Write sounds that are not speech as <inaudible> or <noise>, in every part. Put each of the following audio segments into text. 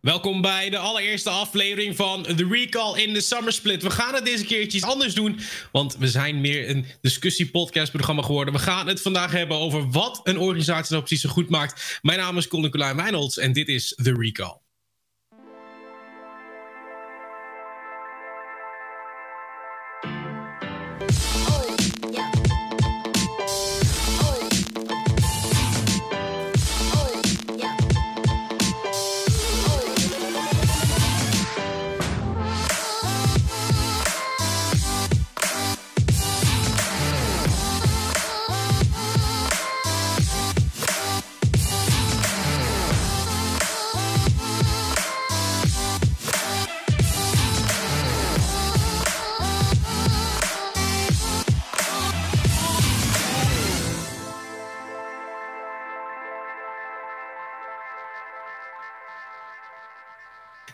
Welkom bij de allereerste aflevering van The Recall in de Summer Split. We gaan het deze keer iets anders doen, want we zijn meer een discussiepodcastprogramma geworden. We gaan het vandaag hebben over wat een organisatie nou precies zo goed maakt. Mijn naam is Colin Colijn Wijnolds en dit is The Recall.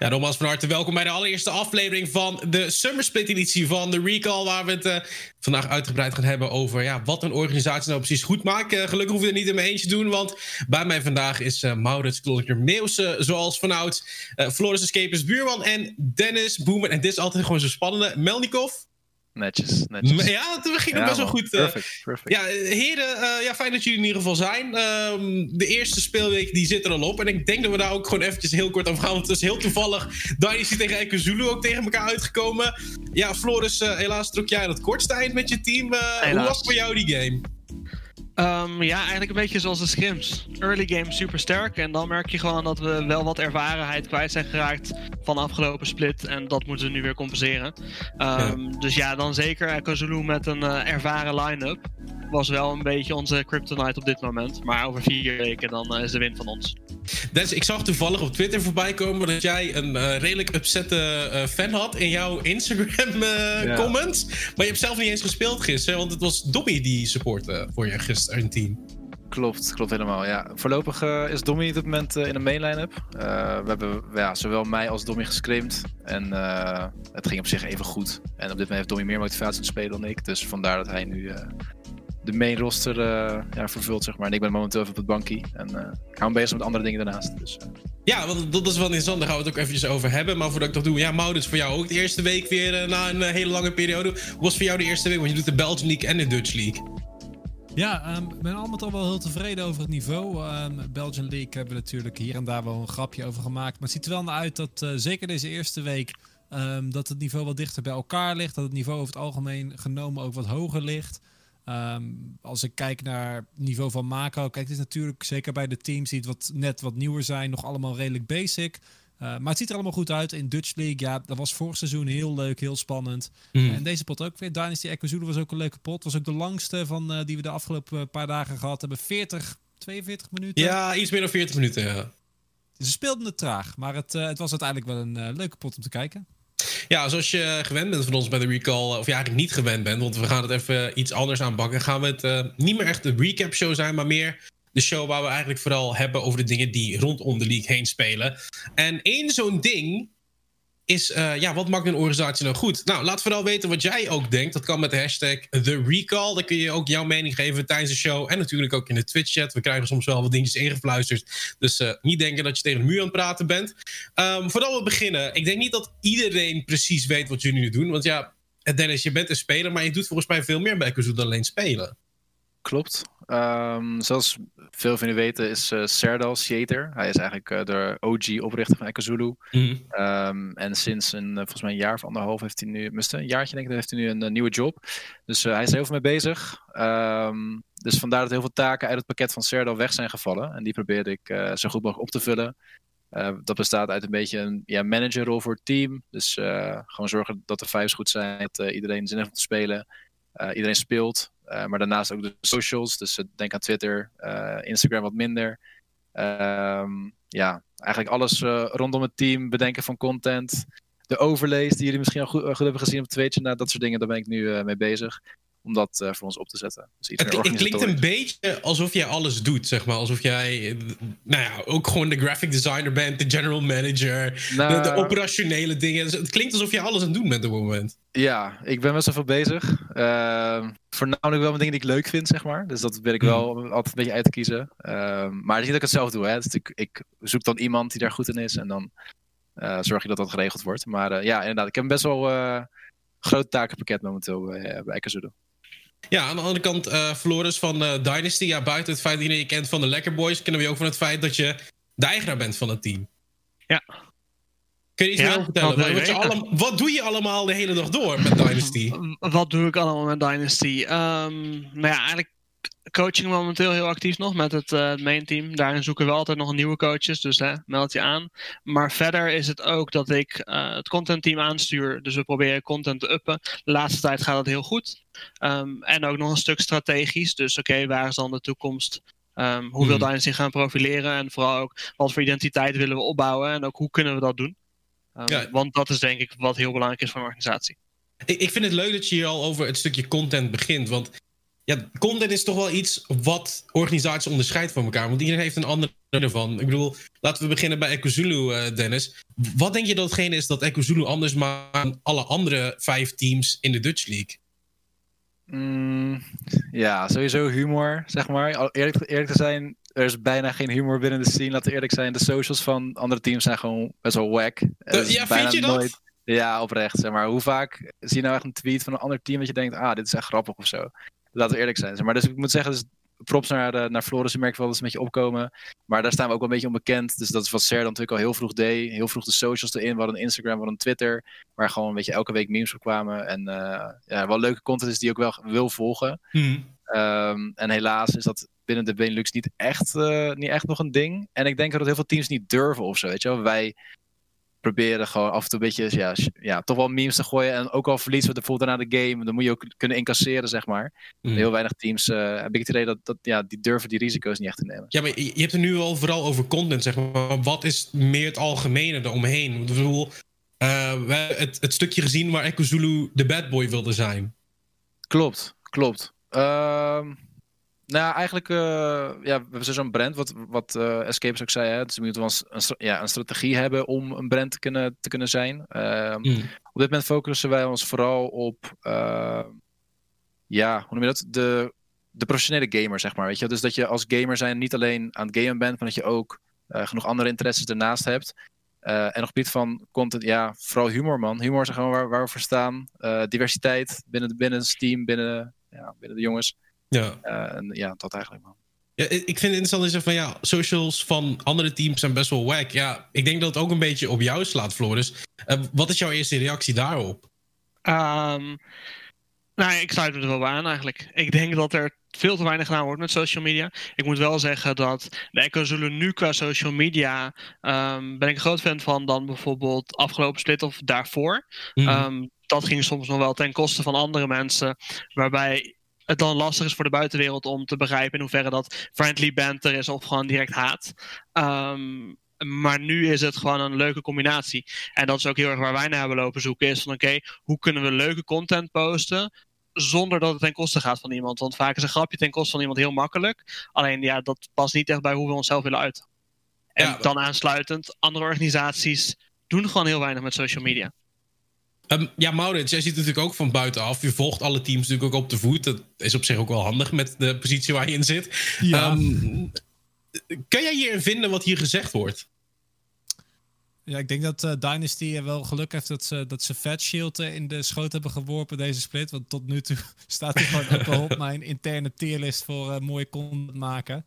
Ja, nogmaals van harte welkom bij de allereerste aflevering van de Summer Split editie van de Recall. Waar we het uh, vandaag uitgebreid gaan hebben over ja, wat een organisatie nou precies goed maakt. Uh, gelukkig hoef je het niet in mijn eentje te doen, want bij mij vandaag is uh, Maurits Klonker Meeuwse, zoals vanouds. Floris Escapers Buurman en Dennis Boemer. En dit is altijd gewoon zo spannende. Melnikov. Netjes, netjes. Ja, het ging ja, best wel goed. Perfect, perfect. Ja, heren, uh, ja, fijn dat jullie in ieder geval zijn. Uh, de eerste speelweek die zit er al op. En ik denk dat we daar ook gewoon eventjes heel kort over gaan. Want het is heel toevallig. Dynasty tegen Eike Zulu ook tegen elkaar uitgekomen. Ja, Floris, uh, helaas trok jij dat kortste eind met je team. hoe was voor jou die game? Um, ja, eigenlijk een beetje zoals de scrims. Early game super sterk. En dan merk je gewoon dat we wel wat ervarenheid kwijt zijn geraakt van de afgelopen split. En dat moeten we nu weer compenseren. Um, ja. Dus ja, dan zeker Echo Zulu met een uh, ervaren line-up. Was wel een beetje onze kryptonite op dit moment. Maar over vier weken dan uh, is de win van ons. Des, ik zag toevallig op Twitter voorbij komen dat jij een uh, redelijk upsette uh, fan had in jouw Instagram uh, ja. comments. Maar je hebt zelf niet eens gespeeld gisteren, want het was Dobby die supportte voor je gisteren in team. Klopt, klopt helemaal. Ja. Voorlopig uh, is Dommy op dit moment uh, in de main line-up. Uh, we hebben ja, zowel mij als Dommy gescreamd. En het ging op zich even goed. En op dit moment heeft Dommy meer motivatie te spelen dan ik. Dus vandaar dat hij nu de main roster ja, vervult, zeg maar. En ik ben momenteel even op het bankie. En ik hou me bezig met andere dingen daarnaast. Dus, ja, want dat is wel interessant. Daar gaan we het ook eventjes over hebben. Maar voordat ik dat doe, ja, Maurits, voor jou ook de eerste week weer na een hele lange periode. Hoe was voor jou de eerste week? Want je doet de Belgian League en de Dutch League. Ja, ik um, ben allemaal toch wel heel tevreden over het niveau. Um, Belgian League hebben we natuurlijk hier en daar wel een grapje over gemaakt. Maar het ziet er wel naar uit dat uh, zeker deze eerste week... Um, dat het niveau wat dichter bij elkaar ligt. Dat het niveau over het algemeen genomen ook wat hoger ligt. als ik kijk naar het niveau van Mako... Kijk, het is natuurlijk zeker bij de teams die het wat, net wat nieuwer zijn... nog allemaal redelijk basic... Uh, maar het ziet er allemaal goed uit in Dutch League. Ja, dat was vorig seizoen heel leuk, heel spannend. Mm. En deze pot ook weer. Dynasty Echo Zulu was ook een leuke pot. Was ook de langste van uh, die we de afgelopen paar dagen gehad hebben. 40, 42 minuten. Ja, iets meer dan 40 minuten, ja. Ze speelden het traag, maar het, het was uiteindelijk wel een leuke pot om te kijken. Ja, zoals je gewend bent van ons bij de recall, of je eigenlijk niet gewend bent, want we gaan het even iets anders aanpakken. Gaan we het niet meer echt de recap show zijn, maar meer de show waar we eigenlijk vooral hebben over de dingen die rondom de league heen spelen. En één zo'n ding is, uh, ja, wat maakt een organisatie nou goed? Nou, laat vooral weten wat jij ook denkt. Dat kan met de hashtag TheRecall. Dan kun je ook jouw mening geven tijdens de show. En natuurlijk ook in de Twitch-chat. We krijgen soms wel wat dingetjes ingefluisterd. Dus uh, niet denken dat je tegen de muur aan het praten bent. Um, voordat we beginnen. Ik denk niet dat iedereen precies weet wat jullie nu doen. Want ja, Dennis, je bent een speler. Maar je doet volgens mij veel meer bij Kazoo dan alleen spelen. Klopt. Um, zoals veel van jullie weten is uh, Serdal Shater. Hij is eigenlijk uh, de OG-oprichter van Ekazulu. Mm. Um, en sinds een, uh, volgens mij een jaar of anderhalf heeft hij nu, een jaartje denk ik, heeft hij nu een nieuwe job. Dus hij is er heel veel mee bezig. Um, dus vandaar dat heel veel taken uit het pakket van Serdal weg zijn gevallen. En die probeerde ik zo goed mogelijk op te vullen. dat bestaat uit een beetje een ja, managerrol voor het team. Dus gewoon zorgen dat de vijves goed zijn, dat iedereen zin heeft om te spelen. iedereen speelt. Uh, maar daarnaast ook de socials. Dus uh, denk aan Twitter, uh, Instagram wat minder. Um, ja, eigenlijk alles rondom het team. Bedenken van content. De overlays die jullie misschien al goed, hebben gezien op Twitch. Nou, dat soort dingen, daar ben ik nu mee bezig. Om dat uh, voor ons op te zetten. Dus iets het, het klinkt een beetje alsof jij alles doet, zeg maar. Alsof jij, nou ja, ook gewoon de graphic designer bent, de general manager, nou, de, operationele dingen. Dus het klinkt alsof je alles aan het doen bent op het moment. Ja, ik ben best wel veel bezig. Uh, voornamelijk wel met dingen die ik leuk vind, zeg maar. Dus dat ben ik wel hmm. altijd een beetje uit te kiezen. Uh, maar het is niet dat ik het zelf doe, hè. Dus ik, ik, zoek dan iemand die daar goed in is en dan uh, zorg je dat dat geregeld wordt. Maar eh, ja, inderdaad, ik heb best wel groot takenpakket momenteel bij, bij. Ja, aan de andere kant, uh, Floris van uh, Dynasty. Ja, buiten het feit dat je kent van de Lekker Boys, kennen we je ook van het feit dat je de eigenaar bent van het team. Ja. Kun je iets meer vertellen? Wat, allemaal, wat, doe je allemaal de hele dag door met Dynasty? Wat doe ik allemaal met Dynasty? Um, nou ja, eigenlijk coaching momenteel heel actief nog met het uh, main team. Daarin zoeken we altijd nog nieuwe coaches, dus hè, meld je aan. Maar verder is het ook dat ik uh, het contentteam aanstuur. Dus we proberen content te uppen. De laatste tijd gaat het heel goed. Um, en ook nog een stuk strategisch. Dus oké, waar is dan de toekomst? Um, hoe wil hmm. Dynasty zich gaan profileren? En vooral ook wat voor identiteit willen we opbouwen? En ook hoe kunnen we dat doen? Um, ja. Want dat is denk ik wat heel belangrijk is voor een organisatie. Ik, ik vind het leuk dat je hier al over het stukje content begint. Want ja, content is toch wel iets wat organisaties onderscheidt van elkaar. Want iedereen heeft een andere ervan. Ik bedoel, laten we beginnen bij EcoZulu, uh, Dennis. Wat denk je dat hetgene is dat EcoZulu anders maakt dan alle andere vijf teams in de Dutch League? Mm, ja, sowieso humor, zeg maar. Eerlijk, eerlijk te zijn, er is bijna geen humor binnen de scene. Laten we eerlijk zijn, de socials van andere teams zijn gewoon best wel wack. Uh, ja, vind je dat? Ja, oprecht. Zeg maar. Hoe vaak zie je nou echt een tweet van een ander team dat je denkt, ah, dit is echt grappig of zo. Laten we eerlijk zijn. Maar dus ik moet zeggen, dus props naar, uh, naar Floris. Je merkt wel dat ze een beetje opkomen. Maar daar staan we ook wel een beetje onbekend. Dus dat is wat Ser dan natuurlijk al heel vroeg deed. Heel vroeg de socials erin. We hadden een Instagram, we hadden een Twitter. Waar gewoon een beetje elke week memes op kwamen. En uh, ja, wel leuke content is die ook wel wil volgen. Hmm. Um, en helaas is dat binnen de Benelux niet echt, uh, niet echt nog een ding. En ik denk dat heel veel teams niet durven of zo. Weet je wel? Wij proberen gewoon af en toe een beetje, ja, ja, toch wel memes te gooien. En ook al verliezen we bijvoorbeeld daarna de game, dan moet je ook kunnen incasseren, zeg maar. Mm. Heel weinig teams uh, heb ik het idee dat, dat ja, die durven die risico's niet echt te nemen. Ja, maar je hebt het nu al vooral over content, zeg maar. Wat is meer het algemene eromheen? Ik bedoel, uh, we hebben het, het stukje gezien waar Echo Zulu de bad boy wilde zijn. Klopt, klopt. Uh, nou, eigenlijk, uh, ja, we hebben zo'n brand, wat, wat uh, Escapes ook zei. Hè? Dus we moeten wel een, ja, een strategie hebben om een brand te kunnen, te kunnen zijn. Uh, mm. Op dit moment focussen wij ons vooral op, ehm, ja, hoe noem je dat? De, de professionele gamer, zeg maar. Weet je? Dus dat je als gamer zijn niet alleen aan het gamen bent, maar dat je ook eh, genoeg andere interesses ernaast hebt. en op het gebied van content, ja, vooral humor, man. Humor is gewoon waar, waar we voor staan. diversiteit binnen, binnen het team, binnen, ja, binnen de jongens. Ja. Uh, en ja, dat eigenlijk man. Ja, ik vind het interessant is van ja, socials van andere teams zijn best wel wack. Ja, ik denk dat het ook een beetje op jou slaat, Floris. Uh, wat is jouw eerste reactie daarop? Um, nou, ik sluit me er wel aan eigenlijk. Ik denk dat er veel te weinig gedaan wordt met social media. Ik moet wel zeggen dat de Echo Zulu nu qua social media um, ben ik een groot fan van dan bijvoorbeeld afgelopen split of daarvoor. Mm. Um, dat ging soms nog wel ten koste van andere mensen, waarbij het dan lastig is voor de buitenwereld om te begrijpen in hoeverre dat friendly banter is of gewoon direct haat. Um, maar nu is het gewoon een leuke combinatie. En dat is ook heel erg waar wij naar hebben lopen zoeken. Is van oké, hoe kunnen we leuke content posten zonder dat het ten koste gaat van iemand. Want vaak is een grapje ten koste van iemand heel makkelijk. Alleen ja, dat past niet echt bij hoe we onszelf willen uiten. En dan aansluitend, andere organisaties doen gewoon heel weinig met social media. Um, ja, Maurits, jij ziet het natuurlijk ook van buitenaf. Je volgt alle teams natuurlijk ook op de voet. Dat is op zich ook wel handig met de positie waar je in zit. Ja. Um, kan jij hierin vinden wat hier gezegd wordt? Ja, ik denk dat uh, Dynasty wel geluk heeft dat ze, dat ze Fat Shield uh, in de schoot hebben geworpen deze split. Want tot nu toe <laughs> staat hij gewoon op mijn interne tierlist voor uh, mooie content maken.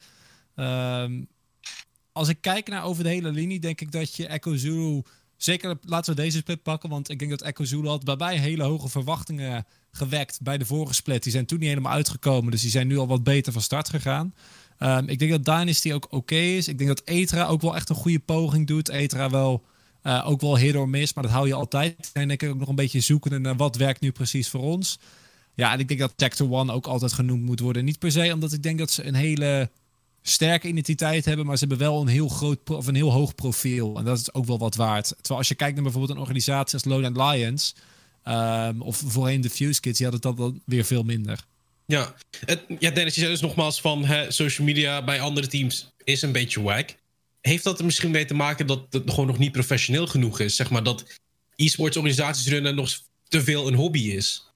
Um, als ik kijk naar over de hele linie, denk ik dat je Echo Zulu Zeker laten we deze split pakken, want ik denk dat Echo Zulu had bij hele hoge verwachtingen gewekt bij de vorige split. Die zijn toen niet helemaal uitgekomen, dus die zijn nu al wat beter van start gegaan. Um, ik denk dat Dynasty ook oké is. Ik denk dat Etra ook wel echt een goede poging doet. Etra wel uh, ook wel hit or maar dat hou je altijd. En ik ook nog een beetje zoeken naar wat werkt nu precies voor ons. Ja, en ik denk dat Tactor One ook altijd genoemd moet worden. Niet per se omdat ik denk dat ze een hele sterke identiteit hebben, maar ze hebben wel een heel groot of een heel hoog profiel. En dat is ook wel wat waard. Terwijl als je kijkt naar bijvoorbeeld een organisatie als Lowland Lions, Um, of voorheen de Fuse Kids, die hadden dat dan weer veel minder. Ja, het, ja Dennis, je zei dus nogmaals van hè, social media bij andere teams is een beetje wack. Heeft dat er misschien mee te maken dat het gewoon nog niet professioneel genoeg is? Zeg maar dat e-sports organisaties runnen nog te veel een hobby is?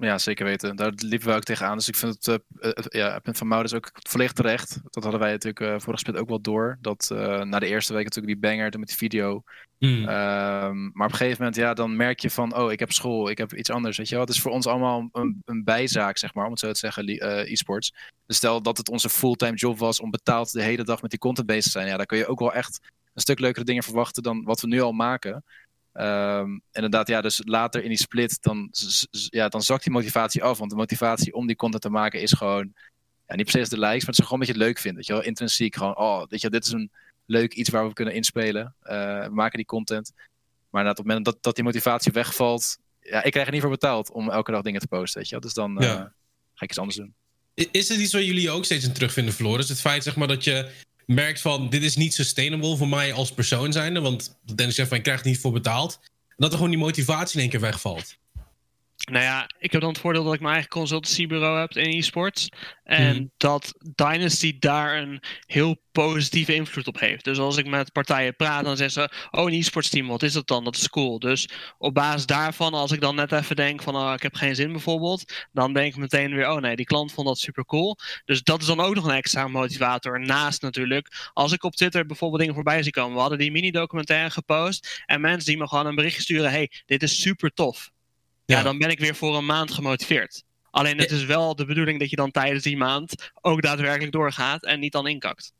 Ja, zeker weten. Daar liepen we ook tegenaan. Dus ik vind het, uh, ja, het punt van Maurits ook volledig terecht. Dat hadden wij natuurlijk uh, vorige split ook wel door. Dat uh, na de eerste week natuurlijk die banger met die video. Mm. Um, maar op een gegeven moment, ja, dan merk je van, oh, ik heb school, ik heb iets anders. Weet je wel? Het is voor ons allemaal een, een bijzaak, zeg maar, om het zo te zeggen, e-sports. Dus stel dat het onze fulltime job was om betaald de hele dag met die content bezig te zijn. Ja, dan kun je ook wel echt een stuk leukere dingen verwachten dan wat we nu al maken. Um, inderdaad, ja, dus later in die split, dan, ja, dan zakt die motivatie af. Want de motivatie om die content te maken is gewoon, ja, niet precies de likes, maar het is gewoon dat je het leuk vindt. Weet je wel, intrinsiek gewoon, oh, weet je, dit is een leuk iets waar we kunnen inspelen. Uh, we maken die content. Maar op het moment dat, dat die motivatie wegvalt, ja, ik krijg er niet voor betaald om elke dag dingen te posten, weet je wel. Dus dan uh, ga ik iets anders doen. Is het iets waar jullie ook steeds in terugvinden, Floris? Het feit zeg maar, dat je merkt van dit is niet sustainable voor mij als persoon zijnde. Want Dennis zegt van ik krijg niet voor betaald. Dat er gewoon die motivatie in één keer wegvalt. Nou ja, ik heb dan het voordeel dat ik mijn eigen consultancybureau heb in e-sports. En mhm. dat Dynasty daar een heel positieve invloed op heeft. Dus als ik met partijen praat, dan zeggen ze: Oh, een e-sports team, wat is dat dan? Dat is cool. Dus op basis daarvan, als ik dan net even denk: van oh, ik heb geen zin bijvoorbeeld, dan denk ik meteen weer: Oh nee, die klant vond dat super cool. Dus dat is dan ook nog een extra motivator. Naast natuurlijk, als ik op Twitter bijvoorbeeld dingen voorbij zie komen. We hadden die mini-documentaire gepost. En mensen die me gewoon een bericht sturen: Hey, dit is super tof ja, dan ben ik weer voor een maand gemotiveerd. Alleen het is wel de bedoeling dat je dan tijdens die maand ook daadwerkelijk doorgaat en niet dan inkakt.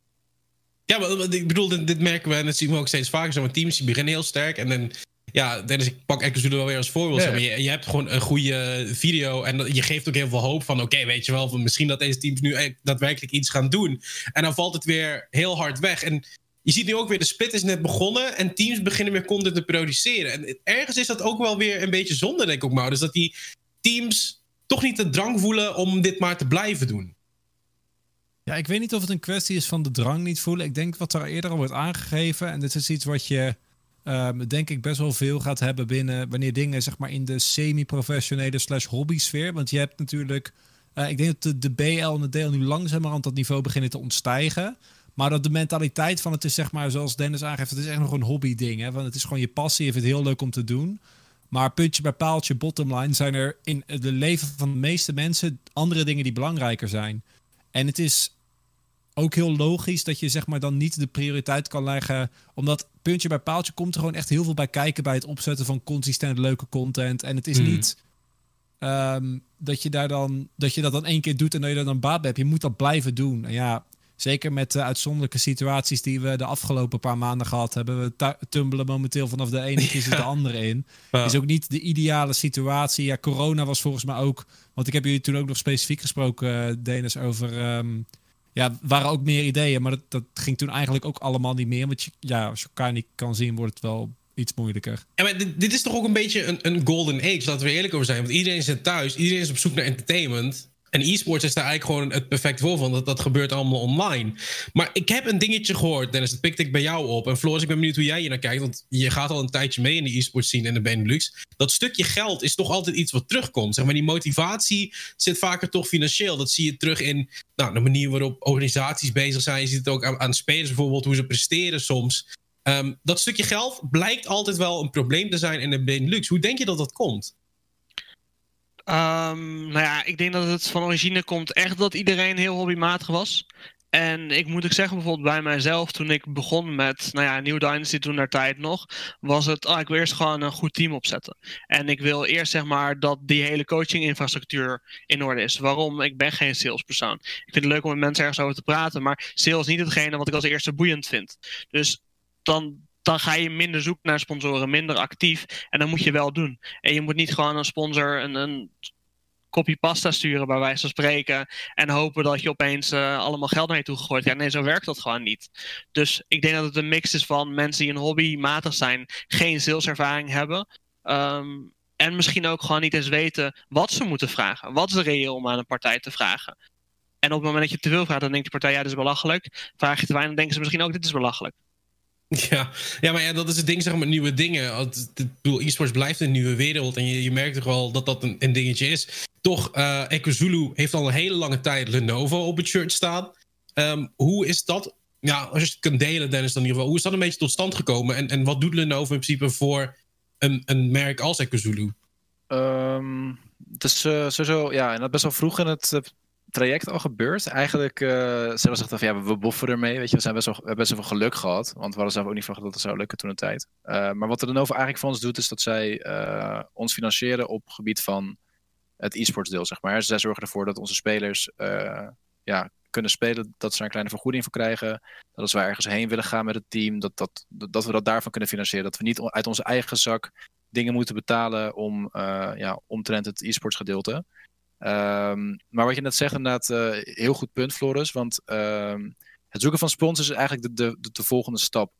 Ja, maar ik bedoel, dit, merken we en dat zien we ook steeds vaker. Zo, teams die beginnen heel sterk en dan ja, Dennis, ik pak Eccleston wel weer als voorbeeld. Ja. Je, je, hebt gewoon een goede video en je geeft ook heel veel hoop van... oké, weet je wel, misschien dat deze teams nu e- daadwerkelijk iets gaan doen. En dan valt het weer heel hard weg. En je ziet nu ook weer, de split is net begonnen en teams beginnen weer content te produceren. En ergens is dat ook wel weer een beetje zonde, denk ik ook maar. Dus dat die teams toch niet de drang voelen om dit maar te blijven doen. Ja, ik weet niet of het een kwestie is van de drang niet voelen. Ik denk wat er eerder al wordt aangegeven, en dit is iets wat je um, denk ik best wel veel gaat hebben binnen wanneer dingen zeg maar in de semi-professionele slash hobby sfeer. Want je hebt natuurlijk, uh, ik denk dat de, de BL en de DL nu langzamerhand dat niveau beginnen te ontstijgen. Maar dat de mentaliteit van het is, zeg maar, zoals Dennis aangeeft, het is echt nog een hobby ding. Hè? Want het is gewoon je passie, je vindt het heel leuk om te doen. Maar puntje bij paaltje, bottomline, zijn er in het leven van de meeste mensen andere dingen die belangrijker zijn. En het is ook heel logisch dat je zeg maar dan niet de prioriteit kan leggen. Omdat puntje bij paaltje komt er gewoon echt heel veel bij kijken bij het opzetten van consistent leuke content. En het is hmm. niet ehm, dat je daar dan dat je dat dan één keer doet en dat je er dan baat bij hebt. Je moet dat blijven doen. En ja, Zeker met de uitzonderlijke situaties die we de afgelopen paar maanden gehad hebben. We tumbelen momenteel vanaf de ene <laughs> ja. de andere in. Is ook niet de ideale situatie. Ja, corona was volgens mij ook. Want ik heb jullie toen ook nog specifiek gesproken, uh, Denis, over. Um, ja, waren ook meer ideeën, maar dat, dat ging toen eigenlijk ook allemaal niet meer. Want je, ja, als je elkaar niet kan zien, wordt het wel iets moeilijker. Ja, maar dit, dit is toch ook een beetje een, een golden age, laten we eerlijk over zijn. Want iedereen zit thuis, iedereen is op zoek naar entertainment. En e-sports is daar eigenlijk gewoon het perfect voor van. Dat, dat gebeurt allemaal online. Maar ik heb een dingetje gehoord, Dennis. Dat pikte ik bij jou op. En Floris, ik ben benieuwd hoe jij hier naar kijkt. Want je gaat al een tijdje mee in de e-sports scene in de Benelux. Dat stukje geld is toch altijd iets wat terugkomt. Zeg maar, die motivatie zit vaker toch financieel. Dat zie je terug in nou, de manier waarop organisaties bezig zijn. Je ziet het ook aan, aan spelers bijvoorbeeld, hoe ze presteren soms. Um, dat stukje geld blijkt altijd wel een probleem te zijn in de Benelux. Hoe denk je dat dat komt? Um, nou ja, ik denk dat het van origine komt echt dat iedereen heel hobbymatig was. En ik moet ook zeggen, bijvoorbeeld bij mijzelf, toen ik begon met, nou ja, New Dynasty toen naar tijd nog, was het, oh, ik wil eerst gewoon een goed team opzetten. En ik wil eerst zeg maar dat die hele coaching-infrastructuur in orde is. Waarom? Ik ben geen salespersoon. Ik vind het leuk om met mensen ergens over te praten, maar sales is niet hetgene wat ik als eerste boeiend vind. Dus dan dan ga je minder zoeken naar sponsoren, minder actief. En dan moet je wel doen. En je moet niet gewoon een sponsor een, een kopie pasta sturen, bij wijze van spreken. En hopen dat je opeens uh, allemaal geld naar je toe gegooid Ja, nee, zo werkt dat gewoon niet. Dus ik denk dat het een mix is van mensen die een hobbymatig zijn, geen saleservaring hebben. Um, en misschien ook gewoon niet eens weten wat ze moeten vragen. Wat is reëel om aan een partij te vragen? En op het moment dat je te veel vraagt, dan denkt de partij, ja, dit is belachelijk. Vraag je te weinig, dan denken ze misschien ook, dit is belachelijk. Ja, ja maar ja, dat is het ding zeg maar, nieuwe dingen. E-sports blijft een nieuwe wereld en je, je merkt toch wel dat dat een, een dingetje is. Toch, uh, heeft al een hele lange tijd Lenovo op het shirt staan. Um, hoe is dat, ja, als je het kunt delen Dennis dan in ieder geval, hoe is dat een beetje tot stand gekomen? En, en wat doet Lenovo in principe voor een, een merk als Ecozulu? Um, het is uh, sowieso, ja, en dat best wel vroeg in het uh, traject al gebeurd. Eigenlijk, uh, ze zeggen van ja, we boffen ermee. Weet je, we zijn best wel, we hebben best wel veel geluk gehad. Want we hadden zelf ook niet verwacht dat het zou lukken toen een tijd. maar wat de Lenovo eigenlijk voor ons doet, is dat zij ons financieren op het gebied van het e-sports deel, zeg maar. Zij zorgen ervoor dat onze spelers ja, kunnen spelen, dat ze er een kleine vergoeding voor krijgen. Dat als wij ergens heen willen gaan met het team, dat, dat, dat we dat daarvan kunnen financieren. Dat we niet uit onze eigen zak dingen moeten betalen om, ja, omtrent het e-sports gedeelte. Um, maar wat je net zegt, inderdaad, uh, heel goed punt, Floris. Want um, het zoeken van sponsors is eigenlijk de, de, de, volgende stap.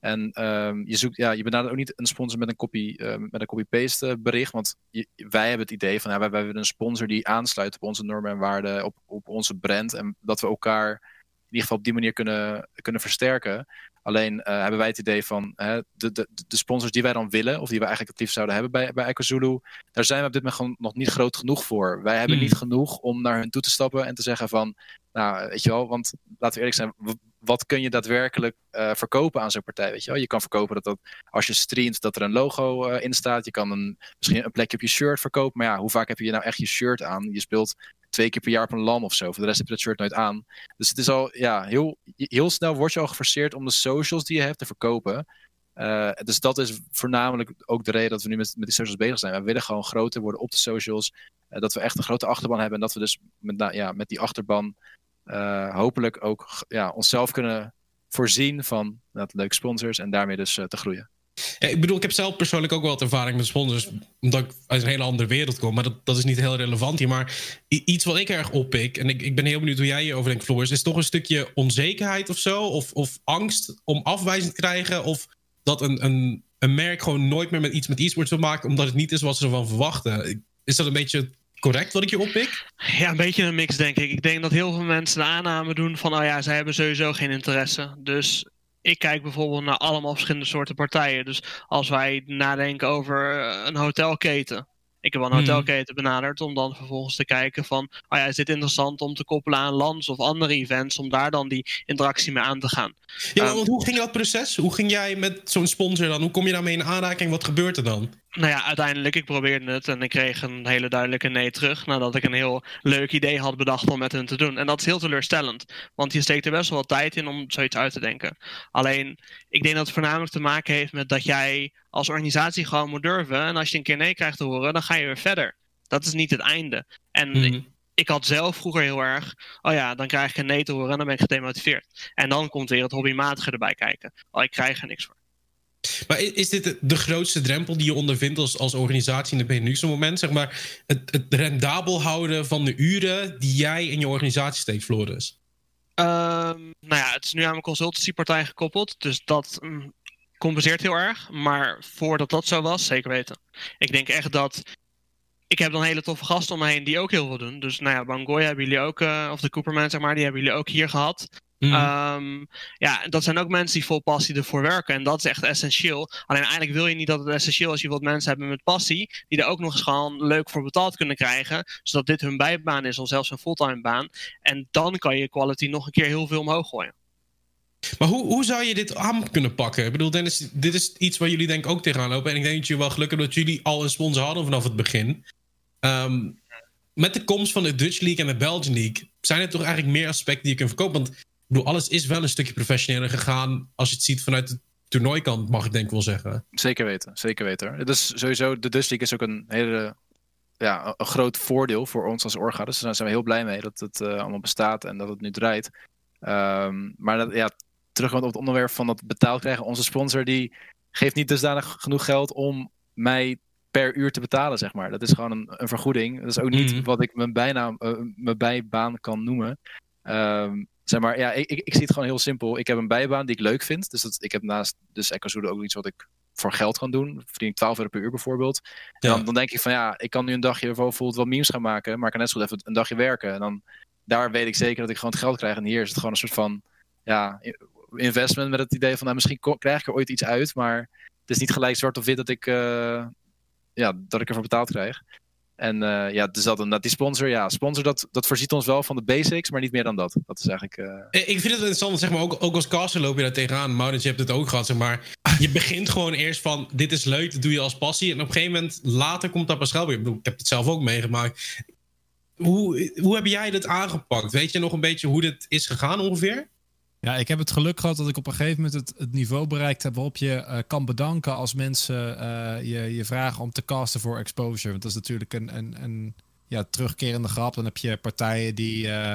En um, je, zoekt, ja, je benadert ook niet een sponsor met een copy, uh, met een copy-paste bericht. Want wij hebben het idee van ja, wij, wij willen een sponsor die aansluit op onze normen en waarden, op, op onze brand. En dat we elkaar in ieder geval op die manier kunnen, kunnen versterken. Alleen uh, hebben wij het idee van de, de, de sponsors die wij dan willen, of die we eigenlijk het liefst zouden hebben bij, bij EcoZulu, daar zijn we op dit moment gewoon nog niet groot genoeg voor. Wij hebben hmm. niet genoeg om naar hun toe te stappen en te zeggen van, nou, weet je wel, want laten we eerlijk zijn, wat kun je daadwerkelijk uh, verkopen aan zo'n partij? Weet je, wel? je kan verkopen dat, dat als je streamt, dat er een logo uh, in staat. Je kan een, misschien een plekje op je shirt verkopen. Maar ja, hoe vaak heb je nou echt je shirt aan? Je speelt twee keer per jaar op een LAN of zo. Voor de rest heb je dat shirt nooit aan. Dus het is al, ja, heel, heel snel word je al geforceerd om de socials die je hebt te verkopen. Uh, dus dat is voornamelijk ook de reden dat we nu met, met die socials bezig zijn. We willen gewoon groter worden op de socials. Dat we echt een grote achterban hebben. En dat we dus met, ja, met die achterban uh, hopelijk ook ja, onszelf kunnen voorzien van dat leuke sponsors. En daarmee dus te groeien. Ik bedoel, ik heb zelf persoonlijk ook wel wat ervaring met sponsors. Omdat ik uit een hele andere wereld kom. Maar dat, dat is niet heel relevant hier. Maar iets wat ik erg oppik. En ik, ik ben heel benieuwd hoe jij hierover denkt, Floris. Is toch een stukje onzekerheid of zo? Of, of angst om afwijzing te krijgen? Of dat een, een, een merk gewoon nooit meer met iets met e-sports wil maken. Omdat het niet is wat ze ervan verwachten. Is dat een beetje correct wat ik je oppik? Ja, een beetje een mix, denk ik. Ik denk dat heel veel mensen de aanname doen van, oh ja, zij hebben sowieso geen interesse. Dus ik kijk bijvoorbeeld naar allemaal verschillende soorten partijen. Dus als wij nadenken over eh, een hotelketen. Ik heb wel een hmm. hotelketen benaderd om dan vervolgens te kijken van, oh ja, is dit interessant om te koppelen aan lands of andere events, om daar dan die interactie mee aan te gaan. Ja, um, want hoe ging dat proces? Hoe ging jij met zo'n sponsor dan? Hoe kom je daarmee in aanraking? Wat gebeurt er dan? Nou ja, uiteindelijk, ik probeerde het en ik kreeg een hele duidelijke nee terug. Nadat ik een heel leuk idee had bedacht om met hen te doen. En dat is heel teleurstellend, want je steekt er best wel wat tijd in om zoiets uit te denken. Alleen, ik denk dat het voornamelijk te maken heeft met dat jij als organisatie gewoon moet durven. En als je een keer nee krijgt te horen, dan ga je weer verder. Dat is niet het einde. En mhm. ik had zelf vroeger heel erg, oh ja, dan krijg ik een nee te horen en dan ben ik gedemotiveerd. En dan komt weer het hobbymatige erbij kijken. Oh, ik krijg er niks voor. Maar is dit de grootste drempel die je ondervindt als, als organisatie in de Benelux moment? Zeg maar het, het rendabel houden van de uren die jij in je organisatie steekt, Floris? Um, nou ja, het is nu aan mijn consultancypartij gekoppeld. Dus dat mm, compenseert heel erg. Maar voordat dat zo was, zeker weten. Ik denk echt dat ik heb dan hele toffe gasten om me heen die ook heel veel doen. Dus nou ja, Bangoy hebben jullie ook, uh, of de Cooperman zeg maar, die hebben jullie ook hier gehad. Mm. Um, ja, dat zijn ook mensen die vol passie ervoor werken. En dat is echt essentieel. Alleen eigenlijk wil je niet dat het essentieel is. Je wilt mensen hebben met passie. Die er ook nog eens gewoon leuk voor betaald kunnen krijgen. Zodat dit hun bijbaan is. Of zelfs een fulltime baan. En dan kan je quality nog een keer heel veel omhoog gooien. Maar hoe, hoe zou je dit aan kunnen pakken? Ik bedoel, Dennis, dit is iets waar jullie denk ik ook tegenaan lopen. En ik denk dat je wel gelukkig dat jullie al een sponsor hadden vanaf het begin. Um, met de komst van de Dutch League en de Belgian League zijn er toch eigenlijk meer aspecten die je kunt verkopen. Want bedoel, alles is wel een stukje professioneler gegaan als je het ziet vanuit de toernooikant, mag ik denk wel zeggen. Zeker weten, zeker weten. Dus sowieso, de Dutch League is ook een hele ja, een groot voordeel voor ons als orga. Dus daar zijn we heel blij mee dat het uh, allemaal bestaat en dat het nu draait. Um, maar dat, ja, terug op het onderwerp van dat betaald krijgen. Onze sponsor die geeft niet dusdanig genoeg geld om mij per uur te betalen, zeg maar. Dat is gewoon een, een vergoeding. Dat is ook niet mm. wat ik mijn, bijnaam, uh, mijn bijbaan kan noemen. Um, Zeg maar, ja, ik, ik, zie het gewoon heel simpel. Ik heb een bijbaan die ik leuk vind. Dus dat, ik heb naast dus Ecozoode ook iets wat ik voor geld kan doen. Verdien ik 12 euro per uur bijvoorbeeld. En dan, dan, denk ik van ja, ik kan nu een dagje bijvoorbeeld wat memes gaan maken. Maar ik kan net zo even een dagje werken. En dan daar weet ik zeker dat ik gewoon het geld krijg. En hier is het gewoon een soort van ja, investment met het idee van nou, misschien krijg ik er ooit iets uit, maar het is niet gelijk zwart of wit dat ik, ja, dat ik ervoor betaald krijg. En uh, ja, dus dat, dat die sponsor, ja, sponsor dat, dat voorziet ons wel van de basics, maar niet meer dan dat. Dat is eigenlijk. Uh... Ik vind het interessant, zeg maar, ook, ook als caster loop je daar tegenaan. Maurits, je hebt het ook gehad, zeg maar. Je begint gewoon eerst van: dit is leuk, dat doe je als passie. En op een gegeven moment, later komt dat pas wel weer. Ik, bedoel, ik heb het zelf ook meegemaakt. Hoe, hoe heb jij dit aangepakt? Weet je nog een beetje hoe dit is gegaan ongeveer? Ja, ik heb het geluk gehad dat ik op een gegeven moment het, het niveau bereikt heb waarop je uh, kan bedanken als mensen uh, je, je vragen om te casten voor exposure. Want dat is natuurlijk een, een, een ja, terugkerende grap. Dan heb je partijen die uh,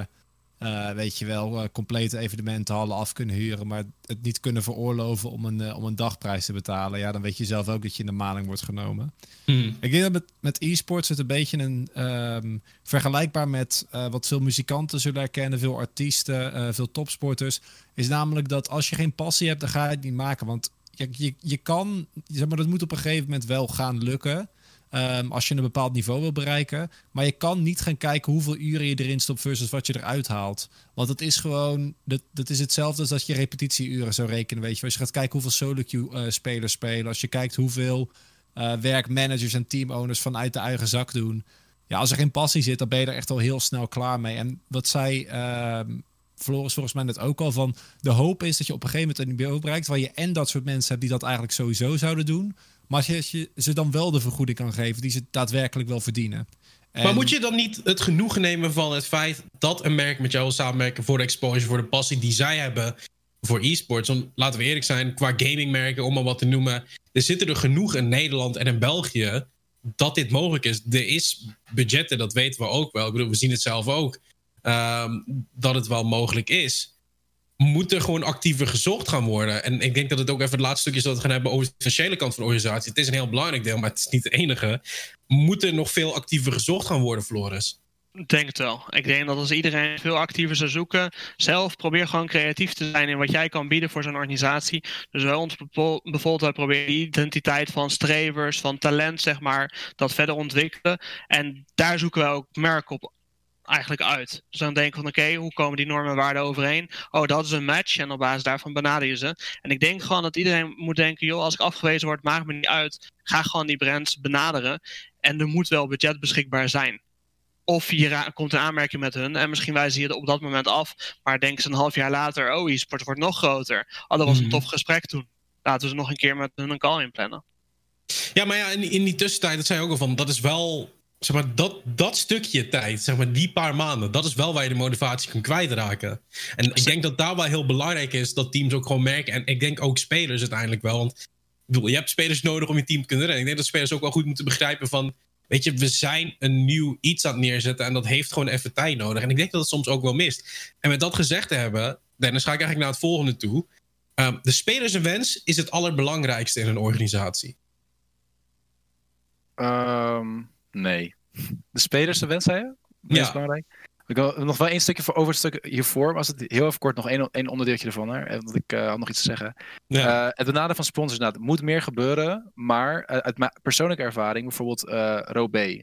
uh, weet je wel, uh, complete evenementenhallen af kunnen huren, maar het niet kunnen veroorloven om een, uh, om een dagprijs te betalen. Ja, dan weet je zelf ook dat je in de maling wordt genomen. Hmm. Ik denk dat met, met e-sports het een beetje een um, vergelijkbaar met wat veel muzikanten zullen herkennen, veel artiesten, veel topsporters, is namelijk dat als je geen passie hebt, dan ga je het niet maken. Want je, je, je kan, zeg maar, dat moet op een gegeven moment wel gaan lukken. Um, als je een bepaald niveau wil bereiken. Maar je kan niet gaan kijken hoeveel uren je erin stopt versus wat je eruit haalt. Want het is gewoon, dat, dat is hetzelfde als dat je repetitieuren zou rekenen. Weet je, als je gaat kijken hoeveel solo queue uh, spelers spelen. Als je kijkt hoeveel uh, werkmanagers en teamowners vanuit de eigen zak doen. Ja, als er geen passie zit, dan ben je er echt al heel snel klaar mee. En wat zij. Uh, Floris volgens mij net ook al van. De hoop is dat je op een gegeven moment een niveau bereikt. waar je en dat soort mensen hebt die dat eigenlijk sowieso zouden doen. Maar als je, ze dan wel de vergoeding kan geven die ze daadwerkelijk wel verdienen. Maar moet je dan niet het genoegen nemen van het feit dat een merk met jou wil samenwerken voor de exposure, voor de passie die zij hebben voor e-sports? Want laten we eerlijk zijn, qua gamingmerken, om maar wat te noemen, er zitten er genoeg in Nederland en in België dat dit mogelijk is. Er is budgetten, dat weten we ook wel. Ik bedoel, we zien het zelf ook, um, dat het wel mogelijk is moet er gewoon actiever gezocht gaan worden. En ik denk dat het ook even het laatste stukje we gaan hebben over de financiële kant van de organisatie. Het is een heel belangrijk deel, maar het is niet het enige. Moet er nog veel actiever gezocht gaan worden, Floris? Ik denk het wel. Ik denk dat als iedereen veel actiever zou zoeken, zelf probeer gewoon creatief te zijn in wat jij kan bieden voor zo'n organisatie. Dus wel ons bijvoorbeeld wij proberen die identiteit van strevers, van talent, zeg maar, dat verder ontwikkelen. En daar zoeken we ook merken op eigenlijk uit. Dus dan denk ik van oké, hoe komen die normen en waarden overeen? Oh, dat is een match en op basis daarvan benader je ze. En ik denk gewoon dat iedereen moet denken, joh, als ik afgewezen word, maakt me niet uit. Ga gewoon die brands benaderen. En er moet wel budget beschikbaar zijn. Of hier komt een aanmerking met hun en misschien wijzen je het op dat moment af. Maar denken ze een half jaar later, oh, e-sport wordt nog groter. Oh, dat was een mhm. tof gesprek toen. Laten we ze nog een keer met hun een call inplannen. Ja, maar ja, in, in die tussentijd, dat zei je ook al van, dat is wel zeg maar, dat, dat stukje tijd, zeg maar, die paar maanden, dat is wel waar je de motivatie kan kwijtraken. En ik denk dat daar wel heel belangrijk is dat teams ook gewoon merken. En ik denk ook spelers uiteindelijk wel. Want bedoel, je hebt spelers nodig om je team te kunnen rennen. Ik denk dat spelers ook wel goed moeten begrijpen van. Weet je, we zijn een nieuw iets aan het neerzetten en dat heeft gewoon even tijd nodig. En ik denk dat het soms ook wel mist. En met dat gezegd te hebben, Dennis, ga ik eigenlijk naar het volgende toe. Um, de spelersenwens is het allerbelangrijkste in een organisatie. Um, Nee. De spelers de wens, zei je? Ja. Is belangrijk. Ik wil nog wel één stukje voor over het stuk hiervoor. Was het heel even kort nog één, één onderdeeltje ervan. Hè? Want ik uh, had nog iets te zeggen. Ja. Uh, het benaderen van sponsors. Nou, het moet meer gebeuren. Maar uh, uit mijn persoonlijke ervaring, bijvoorbeeld uh, Robé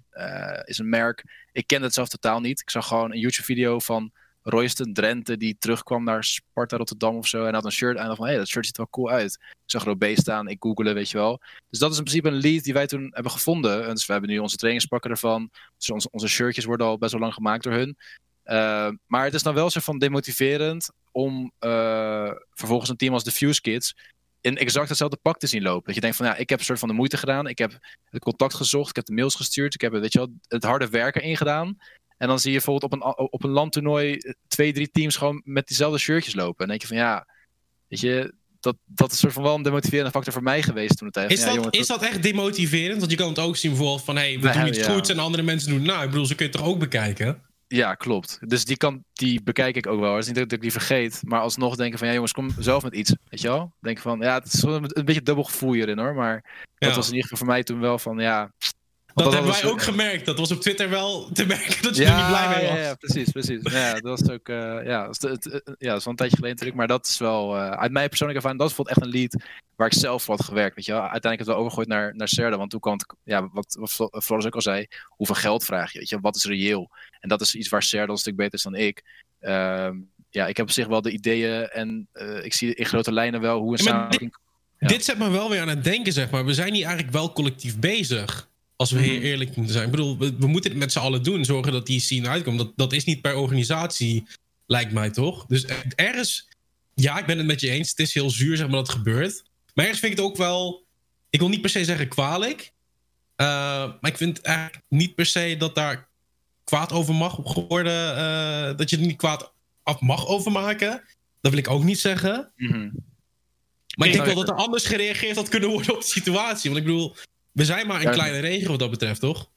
is een merk. Ik kende het zelf totaal niet. Ik zag gewoon een YouTube-video van Royston Drenthe die terugkwam naar Sparta Rotterdam of zo. En had een shirt aan van, hé, hey, dat shirt ziet er wel cool uit. Ik zag Robé staan, ik googelde, weet je wel. Dus dat is in principe een lead die wij toen hebben gevonden. En dus we hebben nu onze trainingspakken ervan. Dus onze, onze shirtjes worden al best wel lang gemaakt door hun. Uh, maar het is dan wel zo van demotiverend om uh, vervolgens een team als de Fuse Kids in exact hetzelfde pak te zien lopen. Dat je denkt van ja, ik heb een soort van de moeite gedaan. Ik heb het contact gezocht. Ik heb de mails gestuurd. Ik heb weet je wel, het harde werken ingedaan. En dan zie je bijvoorbeeld op een, op een landtoernooi eh, twee, drie teams gewoon met diezelfde shirtjes lopen. En dan denk je van ja, weet je, dat, dat is soort van wel een demotiverende factor voor mij geweest toen het tijd. Is, dat, jongen, is dat echt demotiverend? Want je kan het ook zien bijvoorbeeld van hé, hey, we doen iets ja. goeds en andere mensen doen. Nou, ik bedoel, ze kun je toch ook bekijken? Ja, klopt. Dus die kant, die bekijk ik ook wel. Het is niet dat ik die vergeet, maar alsnog denken van ja jongens, kom zelf met iets. Weet je wel? Denk van ja, het is een, een beetje dubbel gevoel hierin hoor. Maar dat was in ieder geval voor mij toen wel van ja, dat, hebben wij ook gemerkt. Dat was op Twitter wel te merken dat je er niet blij mee was. Ja, ja precies, precies. Ja, dat was ook, uh, ja, dat is, het, ja, dat is wel een tijdje geleden natuurlijk. Maar dat is wel, uh, uit mijn persoonlijke ervaring, dat is bijvoorbeeld echt een lead waar ik zelf wat gewerkt. Weet je wel. Uiteindelijk het wel overgegooid naar, naar Serda. Want toen kwam het, ja, wat, wat Floris ook al zei, hoeveel geld vraag je? Weet je, wat is reëel? En dat is iets waar Serda een stuk beter is dan ik. Uh, ja, ik heb op zich wel de ideeën en ik zie in grote lijnen wel hoe een samenwerking... Dit zet me wel weer aan het denken, zeg maar. We zijn hier eigenlijk wel collectief bezig. Als we heel mhm. eerlijk moeten zijn. Ik bedoel, we, moeten het met z'n allen doen. Zorgen dat die scene uitkomt. Dat, dat is niet per organisatie, lijkt mij toch? Dus ergens... Ja, ik ben het met je eens. Het is heel zuur, zeg maar, dat het gebeurt. Maar ergens vind ik het ook wel... Ik wil niet per se zeggen kwalijk. Uh, maar ik vind eigenlijk niet per se dat daar kwaad over mag worden. Uh, dat je er niet kwaad af mag overmaken. Dat wil ik ook niet zeggen. Mm maar ik denk wel dat er anders gereageerd had kunnen worden op de situatie. Want ik bedoel, we zijn maar een kleine regio wat dat betreft, toch?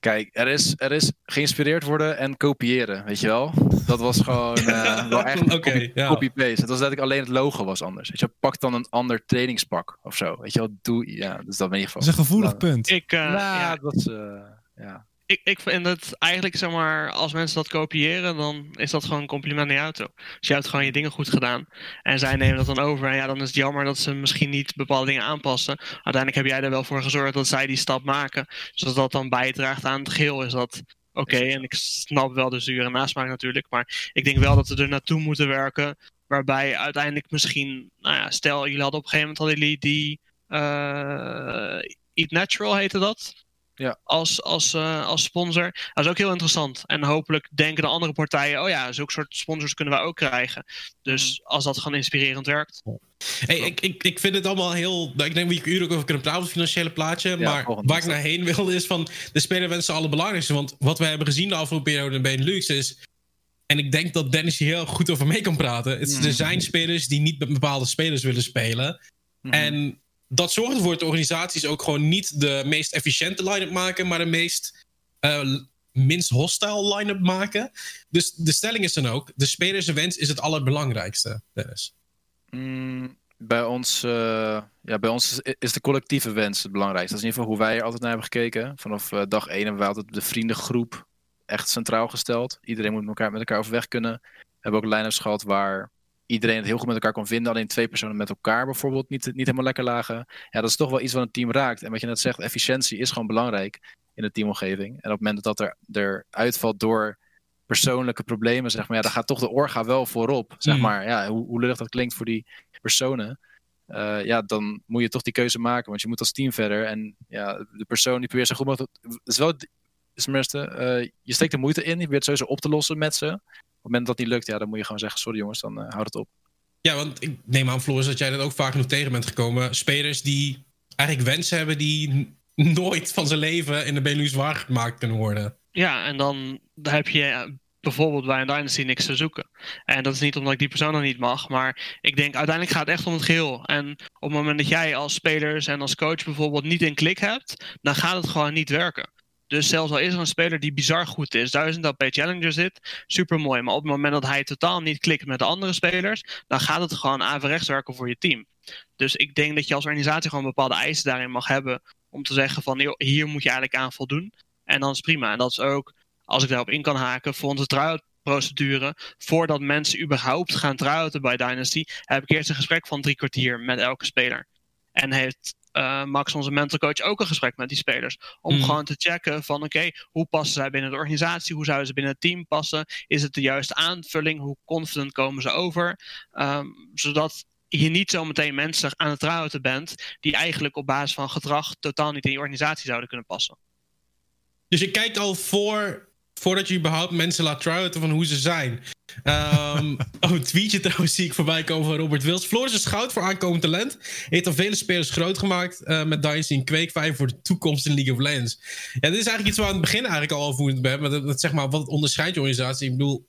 Kijk, er is, er is geïnspireerd worden en kopiëren, weet je wel? Dat was gewoon uh, <laughs> wel echt okay, copy-paste. het was letterlijk alleen het logo was anders. Weet je, pak dan een ander trainingspak of zo. Weet je wel, doe, ja, dus dat je gewoon. Dat is een gevoelig punt. Ik, uh, ja, dat is, uh, ja ik, ik vind het eigenlijk, zeg maar, als mensen dat kopiëren, dan is dat gewoon een compliment naar je auto. Dus je hebt gewoon je dingen goed gedaan. En zij nemen dat dan over. En ja, dan is het jammer dat ze misschien niet bepaalde dingen aanpassen. Uiteindelijk heb jij er wel voor gezorgd dat zij die stap maken. Zodat dat dan bijdraagt aan het geheel, is dat oké. En ik snap wel de zure nasmaak natuurlijk. Maar ik denk wel dat we er naartoe moeten werken. Waarbij uiteindelijk misschien, nou ja, stel jullie hadden op een gegeven moment hadden jullie die uh, Eat Natural heette dat ja. als, als, uh, als sponsor. Dat is ook heel interessant. En hopelijk denken de andere partijen, oh ja, zulke soort sponsors kunnen wij ook krijgen. Dus mm. als dat gewoon inspirerend werkt. Hey, ik, ik, ik vind het allemaal heel. Ik denk dat ik uren over kunnen praten, het financiële plaatje. maar waar ik naar heen wil is van. De speler wensen alle belangrijkste. Want wat we hebben gezien de afgelopen periode in Benelux is. En ik denk dat Dennis hier heel goed over mee kan praten. Het, Er mm. zijn spelers die niet met bepaalde spelers willen spelen. Mm. En dat zorgt ervoor dat organisaties ook gewoon niet de meest efficiënte line-up maken, maar de meest uh, minst hostile line-up maken. Dus de stelling is dan ook: de spelerswens is het allerbelangrijkste, Dennis. Mm, bij ons, uh, ja, bij ons is, de collectieve wens het belangrijkste. Dat is in ieder geval hoe wij er altijd naar hebben gekeken. Vanaf uh, dag één hebben we altijd de vriendengroep echt centraal gesteld. Iedereen moet elkaar, met elkaar overweg kunnen. We hebben ook line-ups gehad waar iedereen het heel goed met elkaar kon vinden. Alleen twee personen met elkaar bijvoorbeeld niet, niet helemaal lekker lagen. Ja, dat is toch wel iets wat een team raakt. En wat je net zegt, efficiëntie is gewoon belangrijk in de teamomgeving. En op het moment dat er, er uitvalt door persoonlijke problemen, zeg maar, ja, dan gaat toch de orga wel voorop. Zeg mm. maar, ja, hoe, hoe lullig dat klinkt voor die personen. Uh, ja, dan moet je toch die keuze maken, want je moet als team verder. En ja, de persoon die probeert zo goed mogelijk. Het is wel, is uh, je steekt de moeite in, je probeert sowieso op te lossen met ze het moment dat die lukt, ja, dan moet je gewoon zeggen: sorry jongens, dan uh, houd het op. Ja, want ik neem aan, Floris, dat jij dat ook vaak nog tegen bent gekomen. Spelers die eigenlijk wensen hebben die nooit van zijn leven in de Benelux waargemaakt kunnen worden. Ja, en dan heb je bijvoorbeeld bij een Dynasty niks te zoeken. En dat is niet omdat ik die persoon dan niet mag, maar ik denk uiteindelijk gaat het echt om het geheel. En op het moment dat jij als spelers en als coach bijvoorbeeld niet een klik hebt, dan gaat het gewoon niet werken. Dus zelfs al is er een speler die bizar goed is, duizend LP Challenger zit, super mooi. Maar op het moment dat hij totaal niet klikt met de andere spelers, dan gaat het gewoon averechts werken voor je team. Dus ik denk dat je als organisatie gewoon bepaalde eisen daarin mag hebben. Om te zeggen van hier moet je eigenlijk aan voldoen. En dan is prima. En dat is ook, als ik daarop in kan haken, voor onze try procedure. Voordat mensen überhaupt gaan try bij Dynasty, heb ik eerst een gesprek van drie kwartier met elke speler. En heeft uh, Max, onze mental coach, ook een gesprek met die spelers. Om hmm. gewoon te checken van oké, hoe passen zij binnen de organisatie? Hoe zouden ze binnen het team passen? Is het de juiste aanvulling? Hoe confident komen ze over? Um, zodat je niet zometeen mensen aan het trouwen bent die eigenlijk op basis van gedrag totaal niet in je organisatie zouden kunnen passen. Dus je kijkt al voor voordat je überhaupt mensen laat trouwen van hoe ze zijn. Um, <laughs> oh, een tweetje trouwens zie ik voorbij komen van Robert Wils. Floris is goud voor aankomend talent. Heeft al vele spelers groot gemaakt uh, met Dynasty en Kweekvijver voor de toekomst in League of Legends. Ja, dit is eigenlijk iets waar aan het begin eigenlijk al over moeten hebben. Dat, zeg maar, wat onderscheidt je organisatie? Ik bedoel,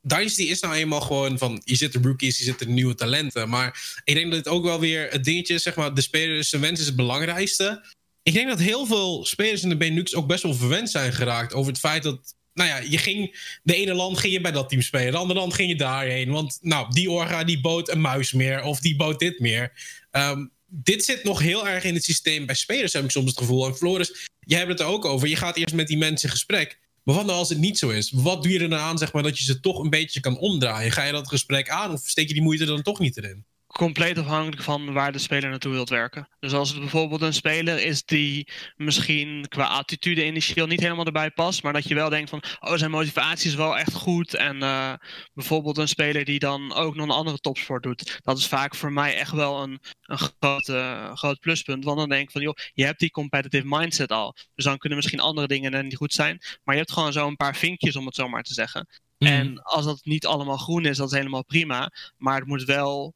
Dynasty is nou eenmaal gewoon van... je zit de rookies, je zit de nieuwe talenten. Maar ik denk dat het ook wel weer het dingetje is... zeg maar, de spelers, zijn wens is het belangrijkste ik denk dat heel veel spelers in de Benelux ook best wel verwend zijn geraakt over het feit dat. Nou ja, je ging. De ene land ging je bij dat team spelen, de andere land ging je daarheen. Want nou, die orga die bood een muis meer of die bood dit meer. Um, dit zit nog heel erg in het systeem bij spelers, heb ik soms het gevoel. En Floris, jij hebt het er ook over. Je gaat eerst met die mensen in gesprek. Maar wat nou als het niet zo is? Wat doe je er dan aan, zeg maar, dat je ze toch een beetje kan omdraaien? Ga je dat gesprek aan of steek je die moeite dan toch niet erin? Compleet afhankelijk van waar de speler naartoe wilt werken. Dus als het bijvoorbeeld een speler is die misschien qua attitude initieel niet helemaal erbij past, maar dat je wel denkt van, oh zijn motivatie is wel echt goed en uh, bijvoorbeeld een speler die dan ook nog een andere topsport doet, dat is vaak voor mij echt wel een, een groot, uh, groot pluspunt, want dan denk ik van, joh, je hebt die competitive mindset al, dus dan kunnen misschien andere dingen er niet goed zijn, maar je hebt gewoon zo een paar vinkjes om het zo maar te zeggen. Mhm. En als dat niet allemaal groen is, dat is helemaal prima. Maar het moet wel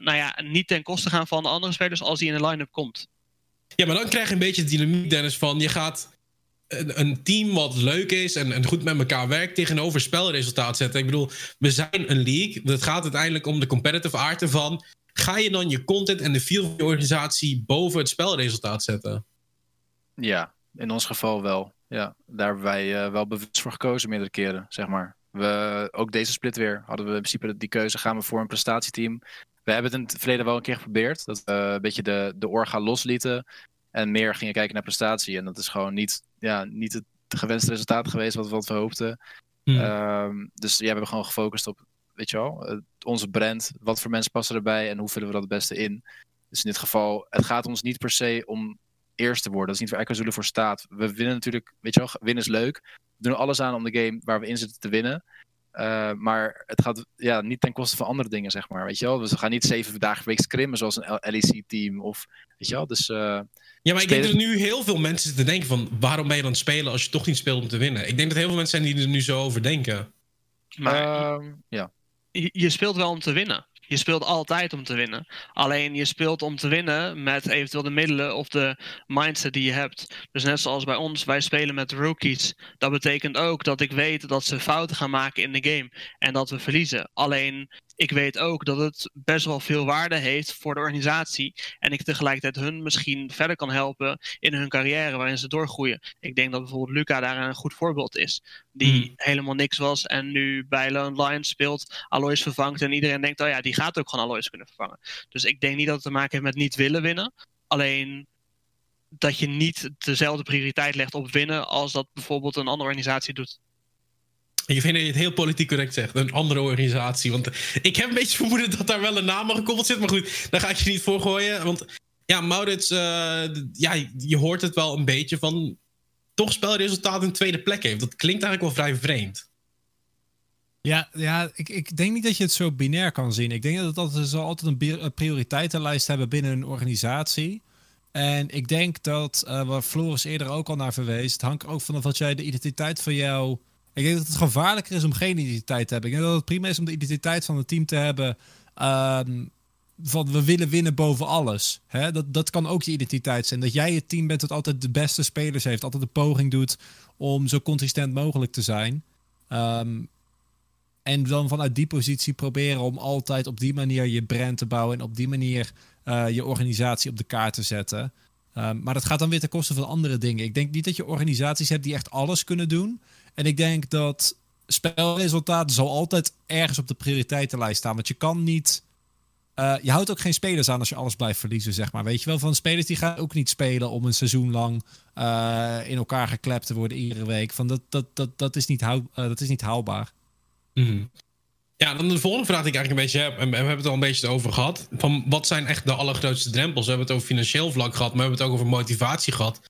nou ja, niet ten koste gaan van de andere spelers als die in de line-up komt. Ja, maar dan krijg je een beetje de dynamiek, Dennis, van je gaat een, een, team wat leuk is en, en goed met elkaar werkt tegenover spelresultaat zetten. Ik bedoel, we zijn een league. Het gaat uiteindelijk om de competitive aard ervan. Ga je dan je content en de feel van je organisatie boven het spelresultaat zetten? Ja, in ons geval wel. Ja, daar hebben wij uh, wel bewust voor gekozen meerdere keren, zeg maar. We, ook deze split weer hadden we in principe die keuze: gaan we voor een prestatieteam? We hebben het in het verleden wel een keer geprobeerd. Dat we een beetje de, de orga loslieten. En meer gingen kijken naar prestatie. En dat is gewoon niet, ja, niet het gewenste resultaat geweest wat, wat we hoopten. Hmm. Ehm, dus ja, we hebben gewoon gefocust op, weet je wel, onze brand. Wat voor mensen passen erbij en hoe vullen we dat het beste in? Dus in dit geval, het gaat ons niet per se om eerst te worden. Dat is niet waar Echo Zulu voor staat. We winnen natuurlijk, weet je wel, winnen is leuk doen alles aan om de game waar we in zitten te winnen. Uh, maar het gaat ja, niet ten koste van andere dingen, zeg maar. Weet je wel? Dus we gaan niet zeven dagen per week scrimmen zoals een LEC-team. Of, weet je wel? Dus, uh, ja, maar ik denk dat er nu heel veel mensen zitten te denken van... waarom ben je dan spelen als je toch niet speelt om te winnen? Ik denk dat heel veel mensen zijn die er nu zo over denken. Maar uh, ja. je speelt wel om te winnen. Je speelt altijd om te winnen. Alleen je speelt om te winnen met eventueel de middelen of de mindset die je hebt. Dus net zoals bij ons, wij spelen met rookies. Dat betekent ook dat ik weet dat ze fouten gaan maken in de game. En dat we verliezen. Alleen ik weet ook dat het best wel veel waarde heeft voor de organisatie. En ik tegelijkertijd hun misschien verder kan helpen in hun carrière waarin ze doorgroeien. Ik denk dat bijvoorbeeld Luca daar een goed voorbeeld is. Die hmm. helemaal niks was en nu bij Lone Lions speelt, Alois vervangt. En iedereen denkt, oh ja, die gaat ook gewoon Alois kunnen vervangen. Dus ik denk niet dat het te maken heeft met niet willen winnen. Alleen dat je niet dezelfde prioriteit legt op winnen als dat bijvoorbeeld een andere organisatie doet. Je vindt dat je het heel politiek correct zegt. Een andere organisatie. Want ik heb een beetje vermoeden dat daar wel een naam aan gekoppeld zit. Maar goed, daar ga ik je niet voor gooien. Want ja, Maurits, uh, ja, je hoort het wel een beetje van... toch spelresultaat een tweede plek heeft. Dat klinkt eigenlijk wel vrij vreemd. Ja, ja ik, ik denk niet dat je het zo binair kan zien. Ik denk dat, dat ze altijd een prioriteitenlijst hebben binnen een organisatie. En ik denk dat, uh, waar Floris eerder ook al naar verwees... het hangt ook van wat jij de identiteit van jou ik denk dat het gevaarlijker is om geen identiteit te hebben. Ik denk dat het prima is om de identiteit van het team te hebben. Ehm, van we willen winnen boven alles. Hè? Dat, dat kan ook je identiteit zijn. Dat jij het team bent dat altijd de beste spelers heeft. Altijd de poging doet om zo consistent mogelijk te zijn. Ehm, en dan vanuit die positie proberen om altijd op die manier je brand te bouwen. En op die manier uh, je organisatie op de kaart te zetten. Um, maar dat gaat dan weer ten koste van andere dingen. Ik denk niet dat je organisaties hebt die echt alles kunnen doen. En ik denk dat spelresultaat zal altijd ergens op de prioriteitenlijst staan. Want je kan niet. Uh, je houdt ook geen spelers aan als je alles blijft verliezen, zeg maar. Weet je wel, van spelers die gaan ook niet spelen om een seizoen lang uh, in elkaar geklept te worden iedere week. Van dat, dat, dat, dat, is, niet uh, dat is niet haalbaar. Mm Ja, dan de volgende vraag die ik eigenlijk een beetje heb, en we hebben het al een beetje over gehad. Van wat zijn echt de allergrootste drempels? We hebben het over financieel vlak gehad, maar we hebben het ook over motivatie gehad.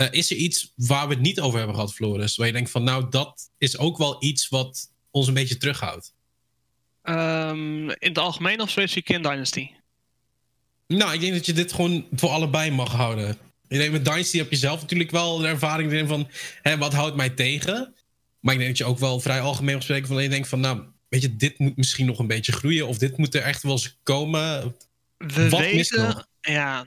Uh, is er iets waar we het niet over hebben gehad, Floris? Waar je denkt van, nou, dat is ook wel iets wat ons een beetje terughoudt? Um, in het algemeen of specifiek in Dynasty? Nou, ik denk dat je dit gewoon voor allebei mag houden. Ik denk met Dynasty heb je zelf natuurlijk wel de ervaring erin van, hè, wat houdt mij tegen? Maar ik denk dat je ook wel vrij algemeen op spreken van, je denkt van, nou, weet je, dit moet misschien nog een beetje groeien. Of dit moet er echt wel eens komen. We wat weten, ja,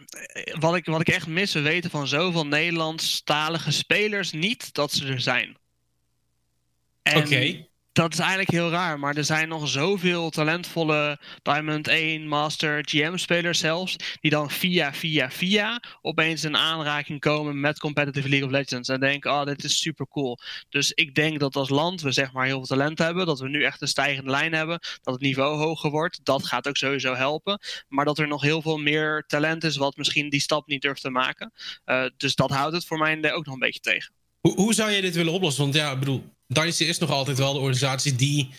wat ik, wat ik echt mis, we weten van zoveel Nederlandstalige spelers niet dat ze er zijn. Oké dat is eigenlijk heel raar, maar er zijn nog zoveel talentvolle Diamond 1, Master, GM-spelers zelfs, die dan via, via, via opeens in aanraking komen met Competitive League of Legends en denken, oh, dit is super cool. Dus ik denk dat als land we zeg maar heel veel talent hebben, dat we nu echt een stijgende lijn hebben, dat het niveau hoger wordt, dat gaat ook sowieso helpen, maar dat er nog heel veel meer talent is wat misschien die stap niet durft te maken. Uh, dus dat houdt het voor mij ook nog een beetje tegen. Hoe, hoe zou je dit willen oplossen? Want ja, ik bedoel, Dynasty is nog altijd wel de organisatie die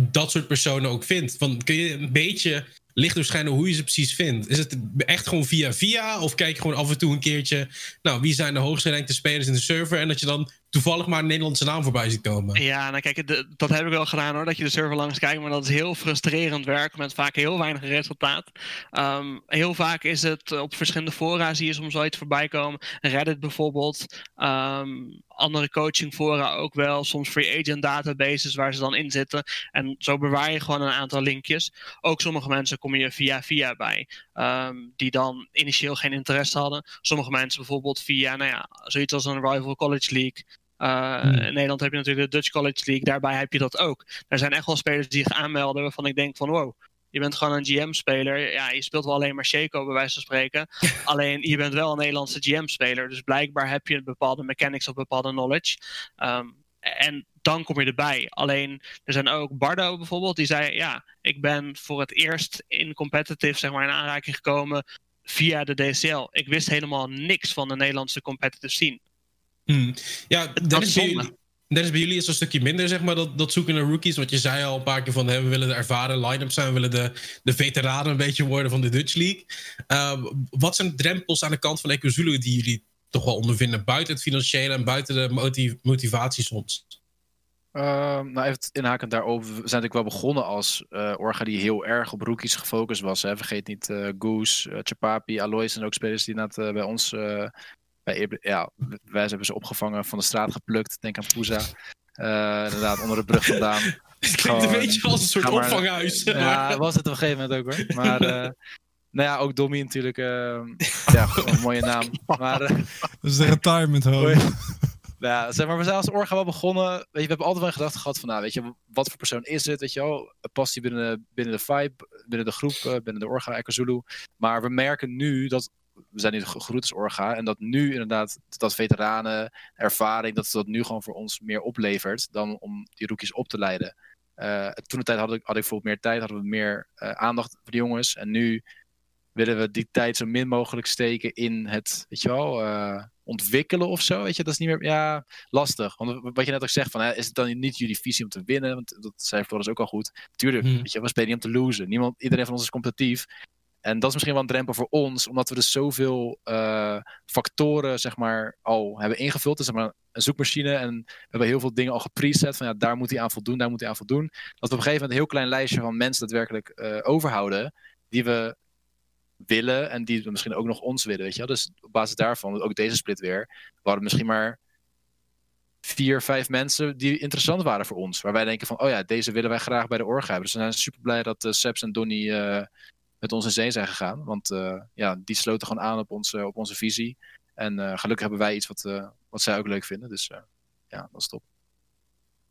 dat soort personen ook vindt. Van, kun je een beetje lichtdoorschijnen hoe je ze precies vindt. Is het echt gewoon via via? Of kijk je gewoon af en toe een keertje... Nou, wie zijn de hoogste rankte spelers in de server? En dat je dan toevallig maar een Nederlandse naam voorbij ziet komen. Ja, nou kijk, dat heb ik wel gedaan hoor, dat je de server langs kijkt. Maar dat is heel frustrerend werk met vaak heel weinig resultaat. Um, heel vaak is het op verschillende fora zie je soms zoiets voorbij komen. Reddit bijvoorbeeld. Um, andere coachingfora ook wel. Soms free agent databases waar ze dan in zitten. En zo bewaar je gewoon een aantal linkjes. Ook sommige mensen kom je via via bij. Um, die dan initieel geen interesse hadden. Sommige mensen bijvoorbeeld via, nou ja, zoiets als een Rival College League. Uh, In Nederland heb je natuurlijk de Dutch College League. Daarbij heb je dat ook. Er zijn echt wel spelers die zich aanmelden waarvan ik denk van wow. Je bent gewoon een GM-speler. Ja, je speelt wel alleen maar Shaco, bij wijze van spreken. <laughs> alleen je bent wel een Nederlandse GM-speler. Dus blijkbaar heb je bepaalde mechanics of bepaalde knowledge. Um, en dan kom je erbij. Alleen er zijn ook Bardo bijvoorbeeld, die zei: Ja, ik ben voor het eerst in competitive zeg maar, in aanraking gekomen via de DCL. Ik wist helemaal niks van de Nederlandse competitive scene. Hmm. Ja, dat is bij, jullie, is bij jullie is een stukje minder, zeg maar, dat, dat zoeken naar rookies. Want je zei al een paar keer van, hè, we willen de ervaren line-up zijn. We willen de, de veteranen een beetje worden van de Dutch League. Uh, wat zijn drempels aan de kant van Ekozulu die jullie toch wel ondervinden? Buiten het financiële en buiten de motiv motivatie soms? Uh, nou, even inhakend daarover. We zijn natuurlijk wel begonnen als uh, orga die heel erg op rookies gefocust was. Hè. Vergeet niet uh, Goose, uh, Chapapi, Alois en ook spelers die net bij ons bij, ja, wij hebben ze opgevangen, van de straat geplukt. Denk aan Pooza. Uh, inderdaad, onder de brug vandaan. <laughs> Het klinkt een beetje als een soort opvanghuis. Ja, was het op een gegeven moment ook hoor. Maar uh, nou ja, ook Dommy natuurlijk. Uh, ja, een mooie naam. Maar, dat is de retirement home. Ja, zeg maar, we zijn als orga wel begonnen. Weet je, we hebben altijd wel gedacht gehad van, nou, weet je, wat voor persoon is het? Weet je wel, past hij binnen de, binnen de vibe, binnen de groep, binnen de orga Zulu? Maar we merken nu dat we zijn nu gegroeid als orga. En dat nu inderdaad, dat veteranen, ervaring, dat dat nu gewoon voor ons meer oplevert dan om die rookies op te leiden. Uh, toen de tijd had ik, had ik bijvoorbeeld meer tijd, hadden we meer uh, aandacht voor de jongens. En nu willen we die tijd zo min mogelijk steken in het, weet je wel, uh, ontwikkelen of zo. Weet je, dat is niet meer, ja, lastig. Want wat je net ook zegt, van, hè, is het dan niet jullie visie om te winnen? Want dat zei Floris ook al goed. Tuurlijk, hmm. weet je, we spelen niet om te losen. Niemand, iedereen van ons is competitief. En dat is misschien wel een drempel voor ons, omdat we dus zoveel uh, factoren zeg maar, al hebben ingevuld. Dus zeg maar een zoekmachine en we hebben heel veel dingen al gepreset. Van ja, daar moet hij aan voldoen, daar moet hij aan voldoen. Dat we op een gegeven moment een heel klein lijstje van mensen daadwerkelijk uh, overhouden. Die we willen en die we misschien ook nog ons willen. Weet je? Dus op basis daarvan, ook deze split weer, we hadden misschien maar vier, vijf mensen die interessant waren voor ons. Waar wij denken van, oh ja, deze willen wij graag bij de orga hebben. Dus we zijn super blij dat uh, Seps en Donny met ons in zee zijn gegaan. Want uh, ja, die sloten gewoon aan op onze, op onze visie. En uh, gelukkig hebben wij iets wat, uh, wat zij ook leuk vinden. Dus ja, dat is top.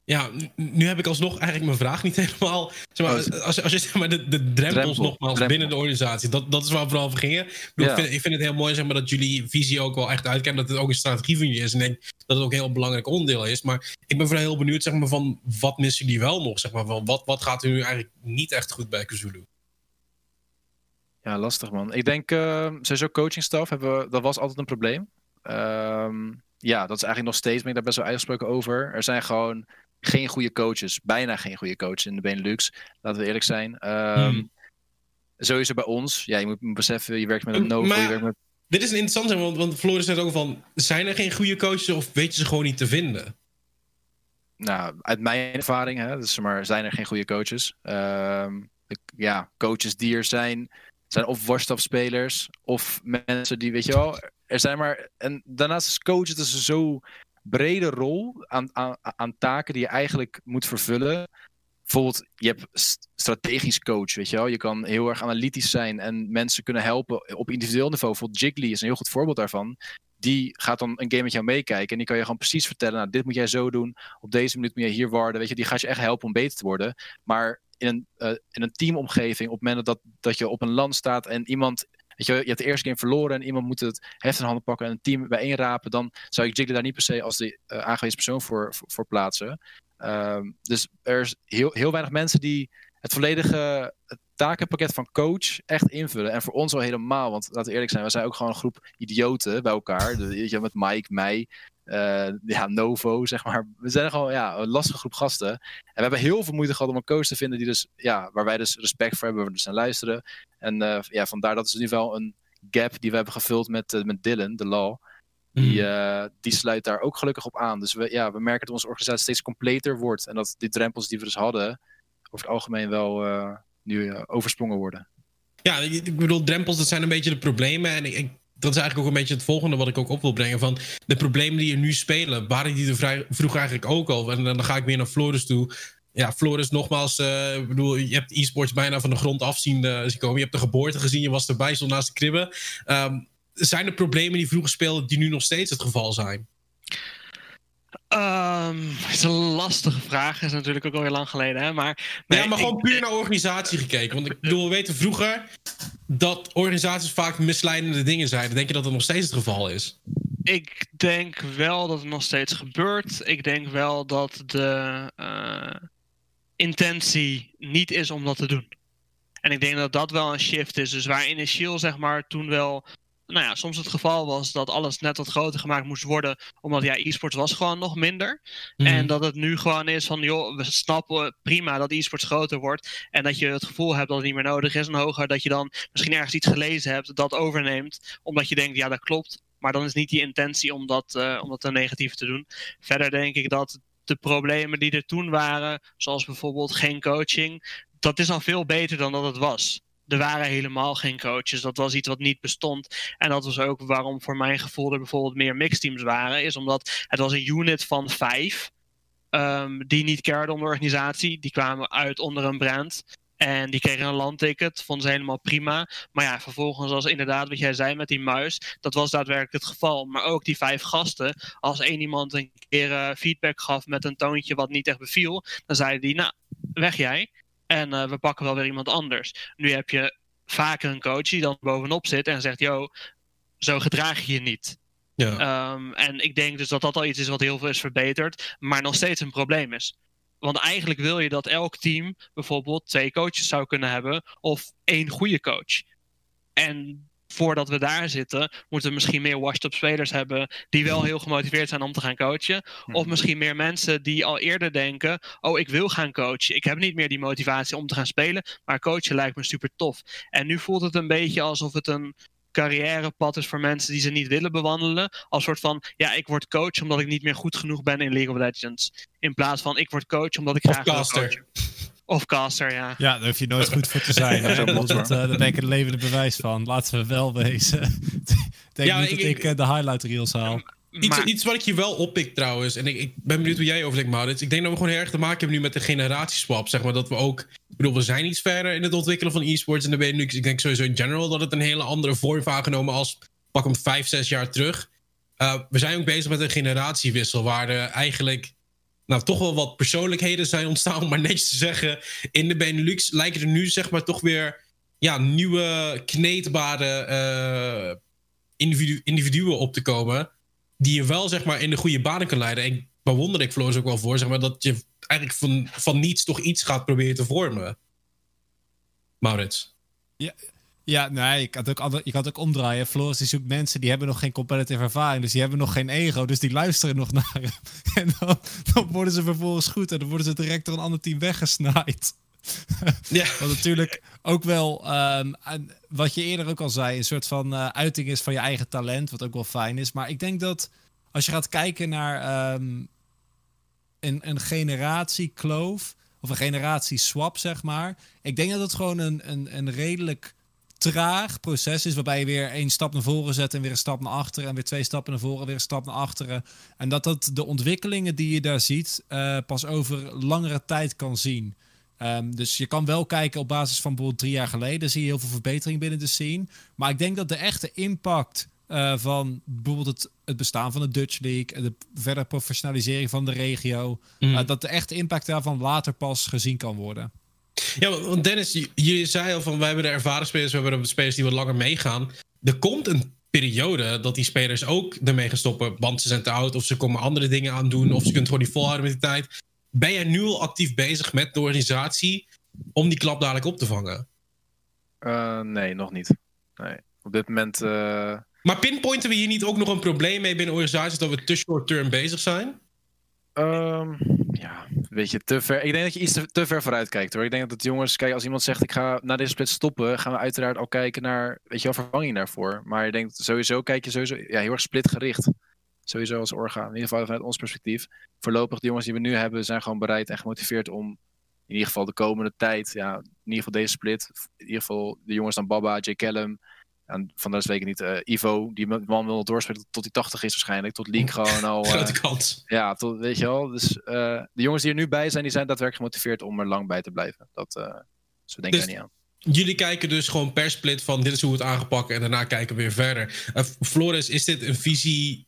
Ja, nu heb ik alsnog eigenlijk mijn vraag niet <laughs> helemaal. Zeg maar, oh, als, als je zeg maar de, de drempels drempel, nogmaals drempel. binnen de organisatie, dat, dat is waar we vooral over gingen. Ik, bedoel, ja. ik, vind, ik, vind, het heel mooi zeg maar, dat jullie visie ook wel echt uitkennen, dat het ook een strategie van jullie is. En ik denk dat het ook een heel belangrijk onderdeel is. Maar ik ben vooral heel benieuwd zeg maar, van wat missen jullie wel nog? Zeg maar, van wat, wat gaat er nu eigenlijk niet echt goed bij Kazulu? Ja, lastig man. Ik denk, uh, sowieso coachingstaf, hebben we, dat was altijd een probleem. Um, ja, dat is eigenlijk nog steeds, ben ik daar best wel uitgesproken over. Er zijn gewoon geen goede coaches, bijna geen goede coaches in de Benelux. Laten we eerlijk zijn. Um, hmm. Sowieso bij ons. Ja, je moet beseffen, je werkt met een Novo, je werkt met... Dit is een interessant, want, want Floris zegt ook van, zijn er geen goede coaches of weet je ze gewoon niet te vinden? Nou, uit mijn ervaring, hè, dus maar, zijn er geen goede coaches. Um, ja, coaches die er zijn, zijn of worstafspelers of mensen die, weet je wel, er zijn maar. En daarnaast is coach het is zo brede rol aan, aan, aan taken die je eigenlijk moet vervullen. Bijvoorbeeld, je hebt strategisch coach, weet je wel. Je kan heel erg analytisch zijn en mensen kunnen helpen op individueel niveau. Bijvoorbeeld Jiggly is een heel goed voorbeeld daarvan. Die gaat dan een game met jou meekijken en die kan je gewoon precies vertellen, nou, dit moet jij zo doen, op deze minuut moet je hier worden, weet je. Die gaat je echt helpen om beter te worden. Maar in een, uh, in een teamomgeving, op het moment dat, dat je op een land staat en iemand Weet je, je hebt de eerste game verloren en iemand moet het heft in handen pakken en een team bijeenrapen. Dan zou ik Jiggly daar niet per se als de uh, aangewezen persoon voor, voor, plaatsen. Um, dus er is heel, heel weinig mensen die het volledige takenpakket van coach echt invullen. En voor ons al helemaal, want laten we eerlijk zijn, we zijn ook gewoon een groep idioten bij elkaar. De, je, met Mike, mij. uh, ja, Novo, zeg maar. We zijn gewoon ja, een lastige groep gasten. En we hebben heel veel moeite gehad om een coach te vinden die dus, ja, waar wij dus respect voor hebben, waar we dus aan luisteren. En uh, ja, vandaar dat is in ieder geval een gap die we hebben gevuld met, uh, met Dylan, de Law. Die, mm. die sluit daar ook gelukkig op aan. Dus we, ja, we merken dat onze organisatie steeds completer wordt. En dat die drempels die we dus hadden, over het algemeen wel nu oversprongen worden. Ja, ik bedoel, drempels, dat zijn een beetje de problemen. En ik, dat is eigenlijk ook een beetje het volgende wat ik ook op wil brengen. Van de problemen die er nu spelen, waren die er vroeger eigenlijk ook al? En dan ga ik weer naar Floris toe. Ja, Floris, nogmaals, uh, ik bedoel, je hebt e-sports bijna van de grond af zien, komen. Je hebt de geboorte gezien, je was erbij, stond naast de kribben. Um, zijn er problemen die vroeger speelden die nu nog steeds het geval zijn? Um, het is een lastige vraag. is natuurlijk ook alweer lang geleden. Hè? Maar, nee, ja, maar gewoon puur naar organisatie gekeken. Want ik bedoel, we weten vroeger dat organisaties vaak misleidende dingen zeiden. Denk je dat dat nog steeds het geval is? Ik denk wel dat het nog steeds gebeurt. Ik denk wel dat de uh, intentie niet is om dat te doen. En ik denk dat dat wel een shift is. Dus waar initieel zeg maar toen wel nou ja, soms het geval was dat alles net wat groter gemaakt moest worden. Omdat ja, e-sports was gewoon nog minder. Mhm. En dat het nu gewoon is van, joh, we snappen prima dat e-sports groter wordt. En dat je het gevoel hebt dat het niet meer nodig is. En hoger dat je dan misschien ergens iets gelezen hebt dat overneemt. Omdat je denkt, ja, dat klopt. Maar dan is niet die intentie om dat, uh, om dat te negatief te doen. Verder denk ik dat de problemen die er toen waren, zoals bijvoorbeeld geen coaching, dat is al veel beter dan dat het was er waren helemaal geen coaches. Dat was iets wat niet bestond. En dat was ook waarom voor mijn gevoel er bijvoorbeeld meer mixteams waren. Is omdat het was een unit van vijf. Um, die niet cared om de organisatie. Die kwamen uit onder een brand. En die kregen een landticket, vonden ze helemaal prima. Maar ja, vervolgens als inderdaad wat jij zei met die muis, dat was daadwerkelijk het geval. Maar ook die vijf gasten, als één iemand een keer uh, feedback gaf met een toontje wat niet echt beviel, dan zeiden die, nou, weg jij. En uh, we pakken wel weer iemand anders. Nu heb je vaker een coach die dan bovenop zit en zegt: Yo, zo gedraag je je niet. Ja. Um, en ik denk dus dat dat al iets is wat heel veel is verbeterd, maar nog steeds een probleem is. Want eigenlijk wil je dat elk team bijvoorbeeld twee coaches zou kunnen hebben of één goede coach. En voordat we daar zitten, moeten we misschien meer washed-up spelers hebben die wel heel gemotiveerd zijn om te gaan coachen. Of mhm. misschien meer mensen die al eerder denken: Oh, ik wil gaan coachen. Ik heb niet meer die motivatie om te gaan spelen, maar coachen lijkt me super tof. En nu voelt het een beetje alsof het een carrièrepad is voor mensen die ze niet willen bewandelen. Als soort van, ja, ik word coach omdat ik niet meer goed genoeg ben in League of Legends. In plaats van, ik word coach omdat ik graag wil coachen. Of caster, ja. Ja, daar hoef je nooit goed voor te <laughs> zijn. Hè? dat, uh, daar ben ik het levende bewijs van. Laten we wel wezen. <laughs> denk ja, niet ik, dat ik, ik uh, de highlight reels haal. Iets, iets wat ik je wel oppik trouwens, en ik, ik ben benieuwd hoe jij over denkt, Maurits. Ik denk dat we gewoon heel erg te maken hebben nu met de generatieswap. Zeg maar dat we ook. Ik bedoel, we zijn iets verder in het ontwikkelen van e-sports. En dan ben je nu, ik denk sowieso in general dat het een hele andere vorm heeft aangenomen als pak hem vijf, zes jaar terug. Uh, we zijn ook bezig met een generatiewissel, waar er eigenlijk nou, toch wel wat persoonlijkheden zijn ontstaan, maar netjes te zeggen. In de Benelux lijken er nu zeg maar toch weer ja, nieuwe kneedbare uh, individu individuen op te komen. Die je wel zeg maar in de goede banen kan leiden. En bewonder ik Floris ook wel voor, zeg maar, dat je eigenlijk van, van niets toch iets gaat proberen te vormen. Maurits. Ja, ja, nee, ik had ook, je kan het ook omdraaien. Floris die zoekt mensen die hebben nog geen competitive ervaring. Dus die hebben nog geen ego. Dus die luisteren nog <laughs> naar hem. En dan, dan worden ze vervolgens goed. En dan worden ze direct door een ander team weggesnaaid. Ja. <laughs> Wat natuurlijk ook wel, um, wat je eerder ook al zei, een soort van uh, uiting is van je eigen talent. Wat ook wel fijn is. Maar ik denk dat als je gaat kijken naar um, een, een generatiekloof. Of een generatie swap, zeg maar. Ik denk dat het gewoon een, een, een redelijk traag proces is, waarbij je weer één stap naar voren zet en weer een stap naar achteren en weer twee stappen naar voren, weer een stap naar achteren. En dat dat de ontwikkelingen die je daar ziet uh, pas over langere tijd kan zien. Um, dus je kan wel kijken op basis van bijvoorbeeld drie jaar geleden, zie je heel veel verbetering binnen de scene. Maar ik denk dat de echte impact uh, van bijvoorbeeld het, het, bestaan van de Dutch League, de verdere professionalisering van de regio, mm. uh, dat de echte impact daarvan later pas gezien kan worden. Ja, want Dennis, je, je, zei al van wij hebben de ervaren spelers, we hebben de spelers die wat langer meegaan. Er komt een periode dat die spelers ook ermee gaan stoppen, want ze zijn te oud of ze komen andere dingen aan doen of ze kunnen gewoon niet volhouden met die tijd. Ben jij nu al actief bezig met de organisatie om die klap dadelijk op te vangen? Uh, nee, nog niet. Nee. Op dit moment. Maar pinpointen we hier niet ook nog een probleem mee binnen organisaties dat we te short term bezig zijn? Um, ja, weet je, te ver. Ik denk dat je iets te, ver vooruit kijkt hoor. Ik denk dat jongens, kijk, als iemand zegt ik ga na deze split stoppen, gaan we uiteraard al kijken naar, weet je wel, vervanging daarvoor. Maar ik denk sowieso, kijk je sowieso, ja, heel erg splitgericht. Sowieso als orgaan. In ieder geval vanuit ons perspectief. Voorlopig, de jongens die we nu hebben, zijn gewoon bereid en gemotiveerd om in ieder geval de komende tijd, ja, in ieder geval deze split, in ieder geval de jongens dan Baba, J. Callum, en van dat weken niet. Uh, Ivo, die man wil doorspelen tot hij 80 is waarschijnlijk. Tot League <laughs> gewoon al. Grote kans. Ja, tot, weet je wel. Dus uh, de jongens die er nu bij zijn, die zijn daadwerkelijk gemotiveerd om er lang bij te blijven. Dat, zo denken dus, niet aan. Jullie kijken dus gewoon per split van dit is hoe we het aangepakt en daarna kijken we weer verder. Floris, is dit een visie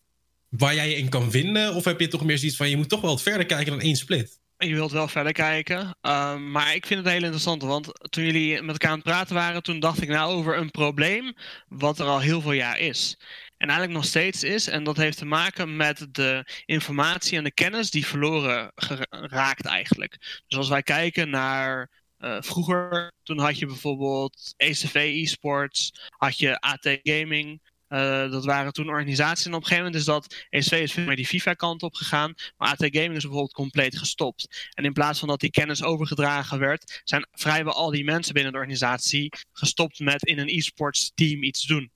waar jij je in kan vinden? Of heb je toch meer zoiets van je moet toch wel wat verder kijken dan één split? Je wilt wel verder kijken. Um, maar ik vind het heel interessant. Want toen jullie met elkaar aan het praten waren, toen dacht ik nou over een probleem. wat er al heel veel jaar is. En eigenlijk nog steeds is. En dat heeft te maken met de informatie en de kennis die verloren raakt eigenlijk. Dus als wij kijken naar uh, vroeger, toen had je bijvoorbeeld ECV eSports, had je AT Gaming. Uh, dat waren toen organisaties. En op een gegeven moment is dat ESV is veel meer die FIFA-kant op gegaan. Maar AT Gaming is bijvoorbeeld compleet gestopt. En in plaats van dat die kennis overgedragen werd, zijn vrijwel al die mensen binnen de organisatie gestopt met in een e-sports team iets doen.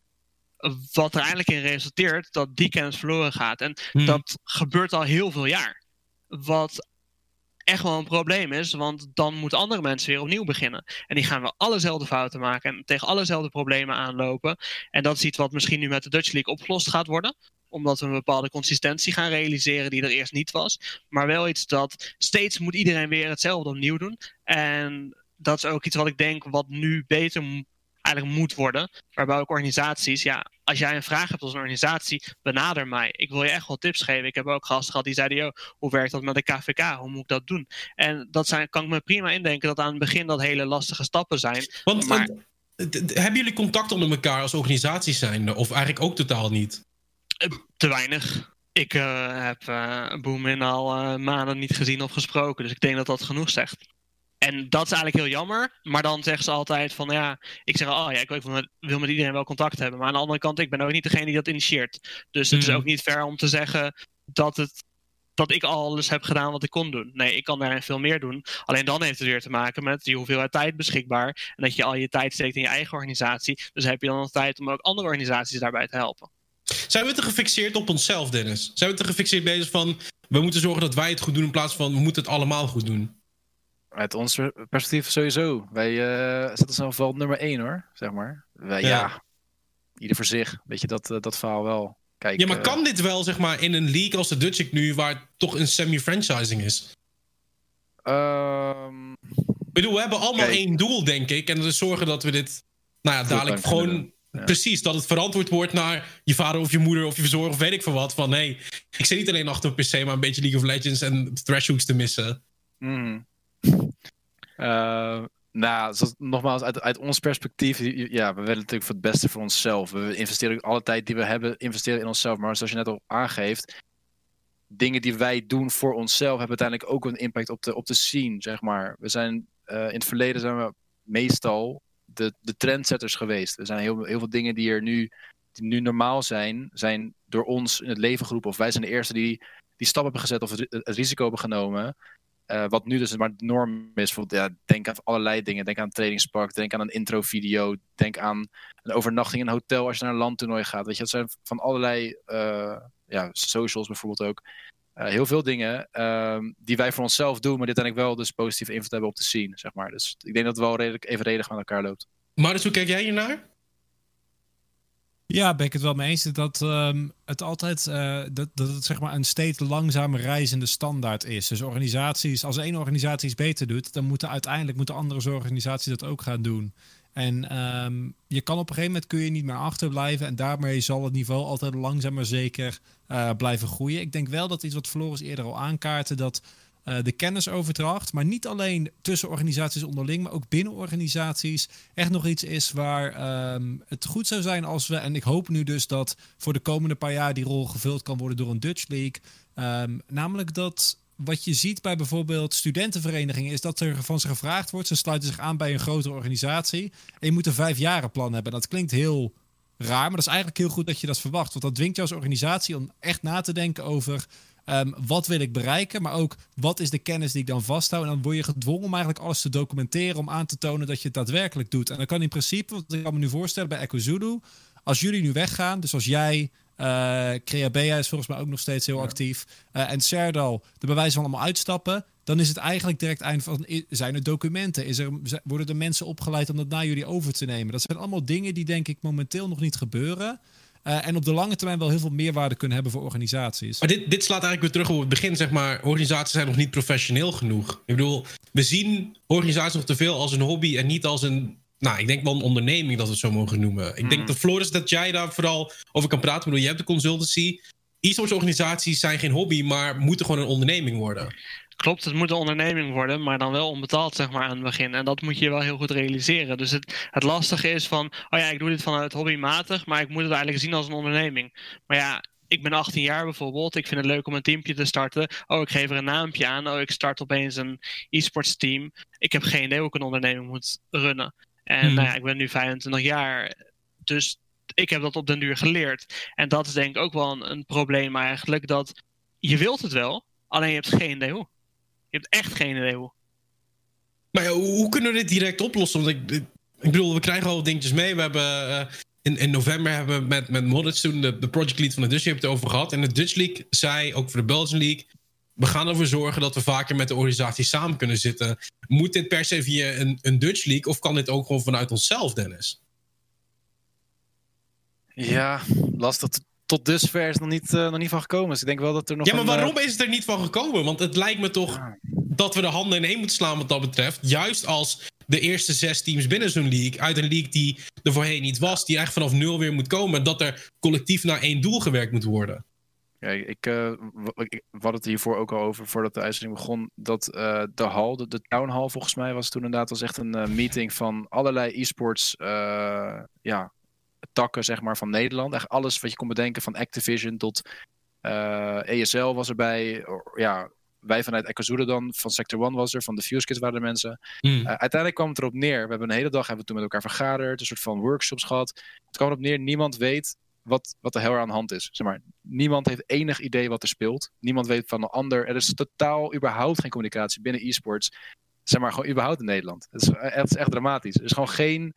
Wat er eigenlijk in resulteert dat die kennis verloren gaat. En hmm. dat gebeurt al heel veel jaar. Wat echt wel een probleem is. Want dan moeten andere mensen weer opnieuw beginnen. En die gaan wel allezelfde fouten maken en tegen allezelfde problemen aanlopen. En dat is iets wat misschien nu met de Dutch League opgelost gaat worden omdat we een bepaalde consistentie gaan realiseren die er eerst niet was. Maar wel iets dat steeds moet iedereen weer hetzelfde opnieuw doen. En dat is ook iets wat ik denk wat nu beter eigenlijk moet worden. Waarbij ook organisaties, ja, als jij een vraag hebt als een organisatie, benader mij. Ik wil je echt wel tips geven. Ik heb ook gasten gehad die zeiden, joh, hoe werkt dat met de KVK? Hoe moet ik dat doen? En dat zijn, kan ik me prima indenken dat aan het begin dat hele lastige stappen zijn. Want, maar, hebben jullie contact onder elkaar als organisaties zijn? Of eigenlijk ook totaal niet? Eh, te weinig. Ik uh, heb uh, Boomin al maanden niet gezien of gesproken. Dus ik denk dat dat genoeg zegt. En dat is eigenlijk heel jammer. Maar dan zeggen ze altijd van ja, ik zeg oh ja, ik wil met, wil met iedereen wel contact hebben. Maar aan de andere kant, ik ben ook niet degene die dat initieert. Dus het is hmm. ook niet fair om te zeggen dat het dat ik alles heb gedaan wat ik kon doen. Nee, ik kan daarin veel meer doen. Alleen dan heeft het weer te maken met die hoeveelheid tijd beschikbaar. En dat je al je tijd steekt in je eigen organisatie. Dus heb je dan nog tijd om ook andere organisaties daarbij te helpen. Zijn we te gefixeerd op onszelf, Dennis? Zijn we te gefixeerd bezig van we moeten zorgen dat wij het goed doen in plaats van we moeten het allemaal goed doen? Uit ons perspectief sowieso. Wij uh, zetten zelf wel nummer één hoor, zeg maar. Wij, ja. ieder voor zich. Weet je, dat, uh, dat verhaal wel. Kijk, ja, maar uh, kan dit wel, zeg maar, in een league als de Dutch League nu, waar het toch een semi-franchising is? Um, ik bedoel, we hebben allemaal kijk, één doel, denk ik. En dat is zorgen dat we dit, nou ja, dadelijk gewoon... Ja. Precies, dat het verantwoord wordt naar je vader of je moeder of je verzorger of weet ik veel wat. Van nee, ik zit niet alleen achter een PC, maar een beetje League of Legends en Thresholds te missen. Mm. Uh, nou, nogmaals, uit, ons perspectief, ja, we willen natuurlijk voor het beste voor onszelf. We investeren alle tijd die we hebben, investeren in onszelf. Maar zoals je net al aangeeft, dingen die wij doen voor onszelf hebben uiteindelijk ook een impact op de, op de scene, zeg maar. We zijn, uh, in het verleden zijn we meestal de, de trendsetters geweest. Er zijn heel, heel veel dingen die er nu, nu normaal zijn, zijn door ons in het leven geroepen. Of wij zijn de eerste die die stap hebben gezet of het risico hebben genomen. Uh, wat nu dus maar de norm is. Ja, denk aan allerlei dingen. Denk aan een trainingspark. Denk aan een intro-video. Denk aan een overnachting in een hotel als je naar een landtoernooi gaat. Weet je, dat zijn van allerlei uh, ja, socials bijvoorbeeld ook. Uh, heel veel dingen ehm, die wij voor onszelf doen, maar dit ik wel dus positieve invloed hebben op de scene, zeg maar. Dus ik denk dat het wel redelijk evenredig met elkaar loopt. Maar dus hoe kijk jij hiernaar? Ja, ben ik het wel mee eens dat um, het altijd uh, dat, dat het zeg maar een steeds langzamer reizende standaard is. Dus organisaties, als één organisatie iets beter doet, dan moeten uiteindelijk moeten andere organisaties dat ook gaan doen. En um, je kan op een gegeven moment kun je niet meer achterblijven en daarmee zal het niveau altijd langzaam maar zeker uh, blijven groeien. Ik denk wel dat iets wat Floris eerder al aankaartte, dat uh, de kennisoverdracht, maar niet alleen tussen organisaties onderling, maar ook binnen organisaties echt nog iets is waar um, het goed zou zijn als we, en ik hoop nu dus dat voor de komende paar jaar die rol gevuld kan worden door een Dutch League, um, namelijk dat wat je ziet bij bijvoorbeeld studentenverenigingen is dat er van ze gevraagd wordt, ze sluiten zich aan bij een grotere organisatie en je moet een vijfjarenplan hebben. Dat klinkt heel raar. Maar dat is eigenlijk heel goed dat je dat verwacht. Want dat dwingt je als organisatie om echt na te denken over Ehm, wat wil ik bereiken, maar ook wat is de kennis die ik dan vasthoud. En dan word je gedwongen om eigenlijk alles te documenteren om aan te tonen dat je het daadwerkelijk doet. En dan kan in principe, wat ik kan me nu voorstellen bij Echo Zulu, als jullie nu weggaan, dus als jij, uh, Creabea is volgens mij ook nog steeds heel actief, uh, en Serdal de bewijzen van allemaal uitstappen, dan is het eigenlijk direct eind van, zijn er documenten? Is er, worden er mensen opgeleid om dat naar jullie over te nemen? Dat zijn allemaal dingen die denk ik momenteel nog niet gebeuren. Uh, en op de lange termijn wel heel veel meerwaarde kunnen hebben voor organisaties. Maar dit, dit slaat eigenlijk weer terug op het begin, zeg maar. Organisaties zijn nog niet professioneel genoeg. Ik bedoel, we zien organisaties nog te veel als een hobby en niet als een. Nou, ik denk wel een onderneming dat we het zo mogen noemen. Ik denk hmm. dat Floris, dat jij daar vooral over kan praten. Ik bedoel, je hebt de consultancy. E-sports organisaties zijn geen hobby, maar moeten gewoon een onderneming worden. Klopt, het moet een onderneming worden, maar dan wel onbetaald zeg maar aan het begin. En dat moet je wel heel goed realiseren. Dus het, het lastige is van, oh ja, ik doe dit vanuit hobbymatig, maar ik moet het eigenlijk zien als een onderneming. Maar ja, ik ben 18 jaar bijvoorbeeld. Ik vind het leuk om een teampje te starten. Oh, ik geef er een naampje aan. Oh, ik start opeens een e-sports team. Ik heb geen idee hoe ik een onderneming moet runnen. En hmm. nou ja, ik ben nu 25 jaar. Dus ik heb dat op den duur geleerd. En dat is denk ik ook wel een, een probleem eigenlijk. Dat je wilt het wel, alleen je hebt geen idee hoe. Je hebt echt geen idee hoe. Maar ja, hoe, kunnen we dit direct oplossen? Want ik, ik bedoel, we krijgen al dingetjes mee. We hebben uh, in, in november hebben we met, met Moddits toen de, de project lead van de Dutch League het over gehad. En de Dutch League zei, ook voor de Belgian League... we gaan ervoor zorgen dat we vaker met de organisatie samen kunnen zitten. Moet dit per se via een, een Dutch League... of kan dit ook gewoon vanuit onszelf, Dennis? Ja, lastig tot dusver is nog niet, uh, nog niet van gekomen. Dus ik denk wel dat er nog. Ja, maar waarom eh, is het er niet van gekomen? Want het lijkt me toch dat we de handen in één moeten slaan wat dat betreft. Juist als de eerste zes teams binnen zo'n league, uit een league die er voorheen niet was, die echt vanaf nul weer moet komen, dat er collectief naar één doel gewerkt moet worden. Ja, ik, uh, ik, we hadden het hiervoor ook al over, voordat de uitzending begon, dat de hal, de, de town hall volgens mij was toen inderdaad was echt een meeting van allerlei e-sports ja, takken zeg maar, van Nederland. Echt alles wat je kon bedenken, van Activision tot ESL eh, e was erbij. Ja, wij vanuit Ekazura dan, van Sector 1 was er, van de Fuse Kids waren er mensen. Hmm. Eh, uiteindelijk kwam het erop neer, we hebben een hele dag hebben we toen met elkaar vergaderd, een soort van workshops gehad. Het kwam erop neer, niemand weet wat, wat de hel aan de hand is. Zeg maar, niemand heeft enig idee wat er speelt. Niemand weet van een ander. Er is totaal überhaupt geen communicatie binnen e-sports. Zeg maar, gewoon überhaupt in Nederland. Het is, het is echt dramatisch. Er is gewoon geen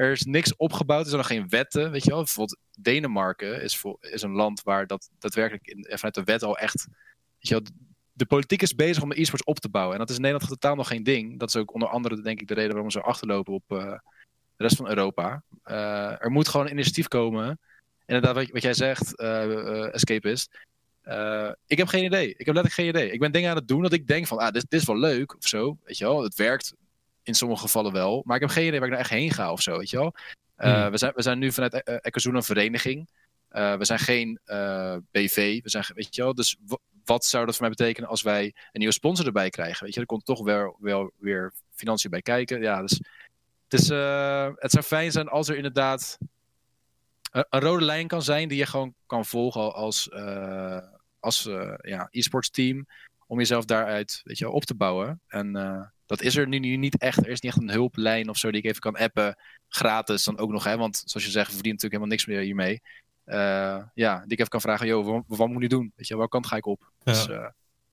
er is niks opgebouwd, er zijn nog geen wetten. Weet je wel? Bijvoorbeeld Denemarken is, is een land waar dat daadwerkelijk in, vanuit de wet al echt. Weet je wel, de politiek is bezig om de e-sports op te bouwen. En dat is in Nederland totaal nog geen ding. Dat is ook onder andere, denk ik, de reden waarom we zo achterlopen op uh, de rest van Europa. Uh, er moet gewoon een initiatief komen. Inderdaad, wat, wat jij zegt, uh, Escapist. ik heb geen idee. Ik heb letterlijk geen idee. Ik ben dingen aan het doen dat ik denk van, ah, dit, dit is wel leuk of zo. Weet je wel, het werkt in sommige gevallen wel. Maar ik heb geen idee waar ik nou echt heen ga of zo, weet je wel. Uh, we, zijn, we zijn nu vanuit e een vereniging. Uh, we zijn geen uh, BV. We zijn, weet je wel, dus wat zou dat voor mij betekenen als wij een nieuwe sponsor erbij krijgen? Weet je, er komt toch wel, wel weer financiën bij kijken. Ja, dus het, is, het zou fijn zijn als er inderdaad een, een, rode lijn kan zijn die je gewoon kan volgen als, als ja, e-sports team. Om jezelf daaruit weet je, op te bouwen. En dat is er nu, niet echt. Er is niet echt een hulplijn of zo die ik even kan appen. Gratis dan ook nog. Hè? Want zoals je zegt, we verdienen natuurlijk helemaal niks meer hiermee. Uh, ja, die ik even kan vragen, joh, wat, wat, moet ik doen? Weet je, welke kant ga ik op? Ja. Dus, uh...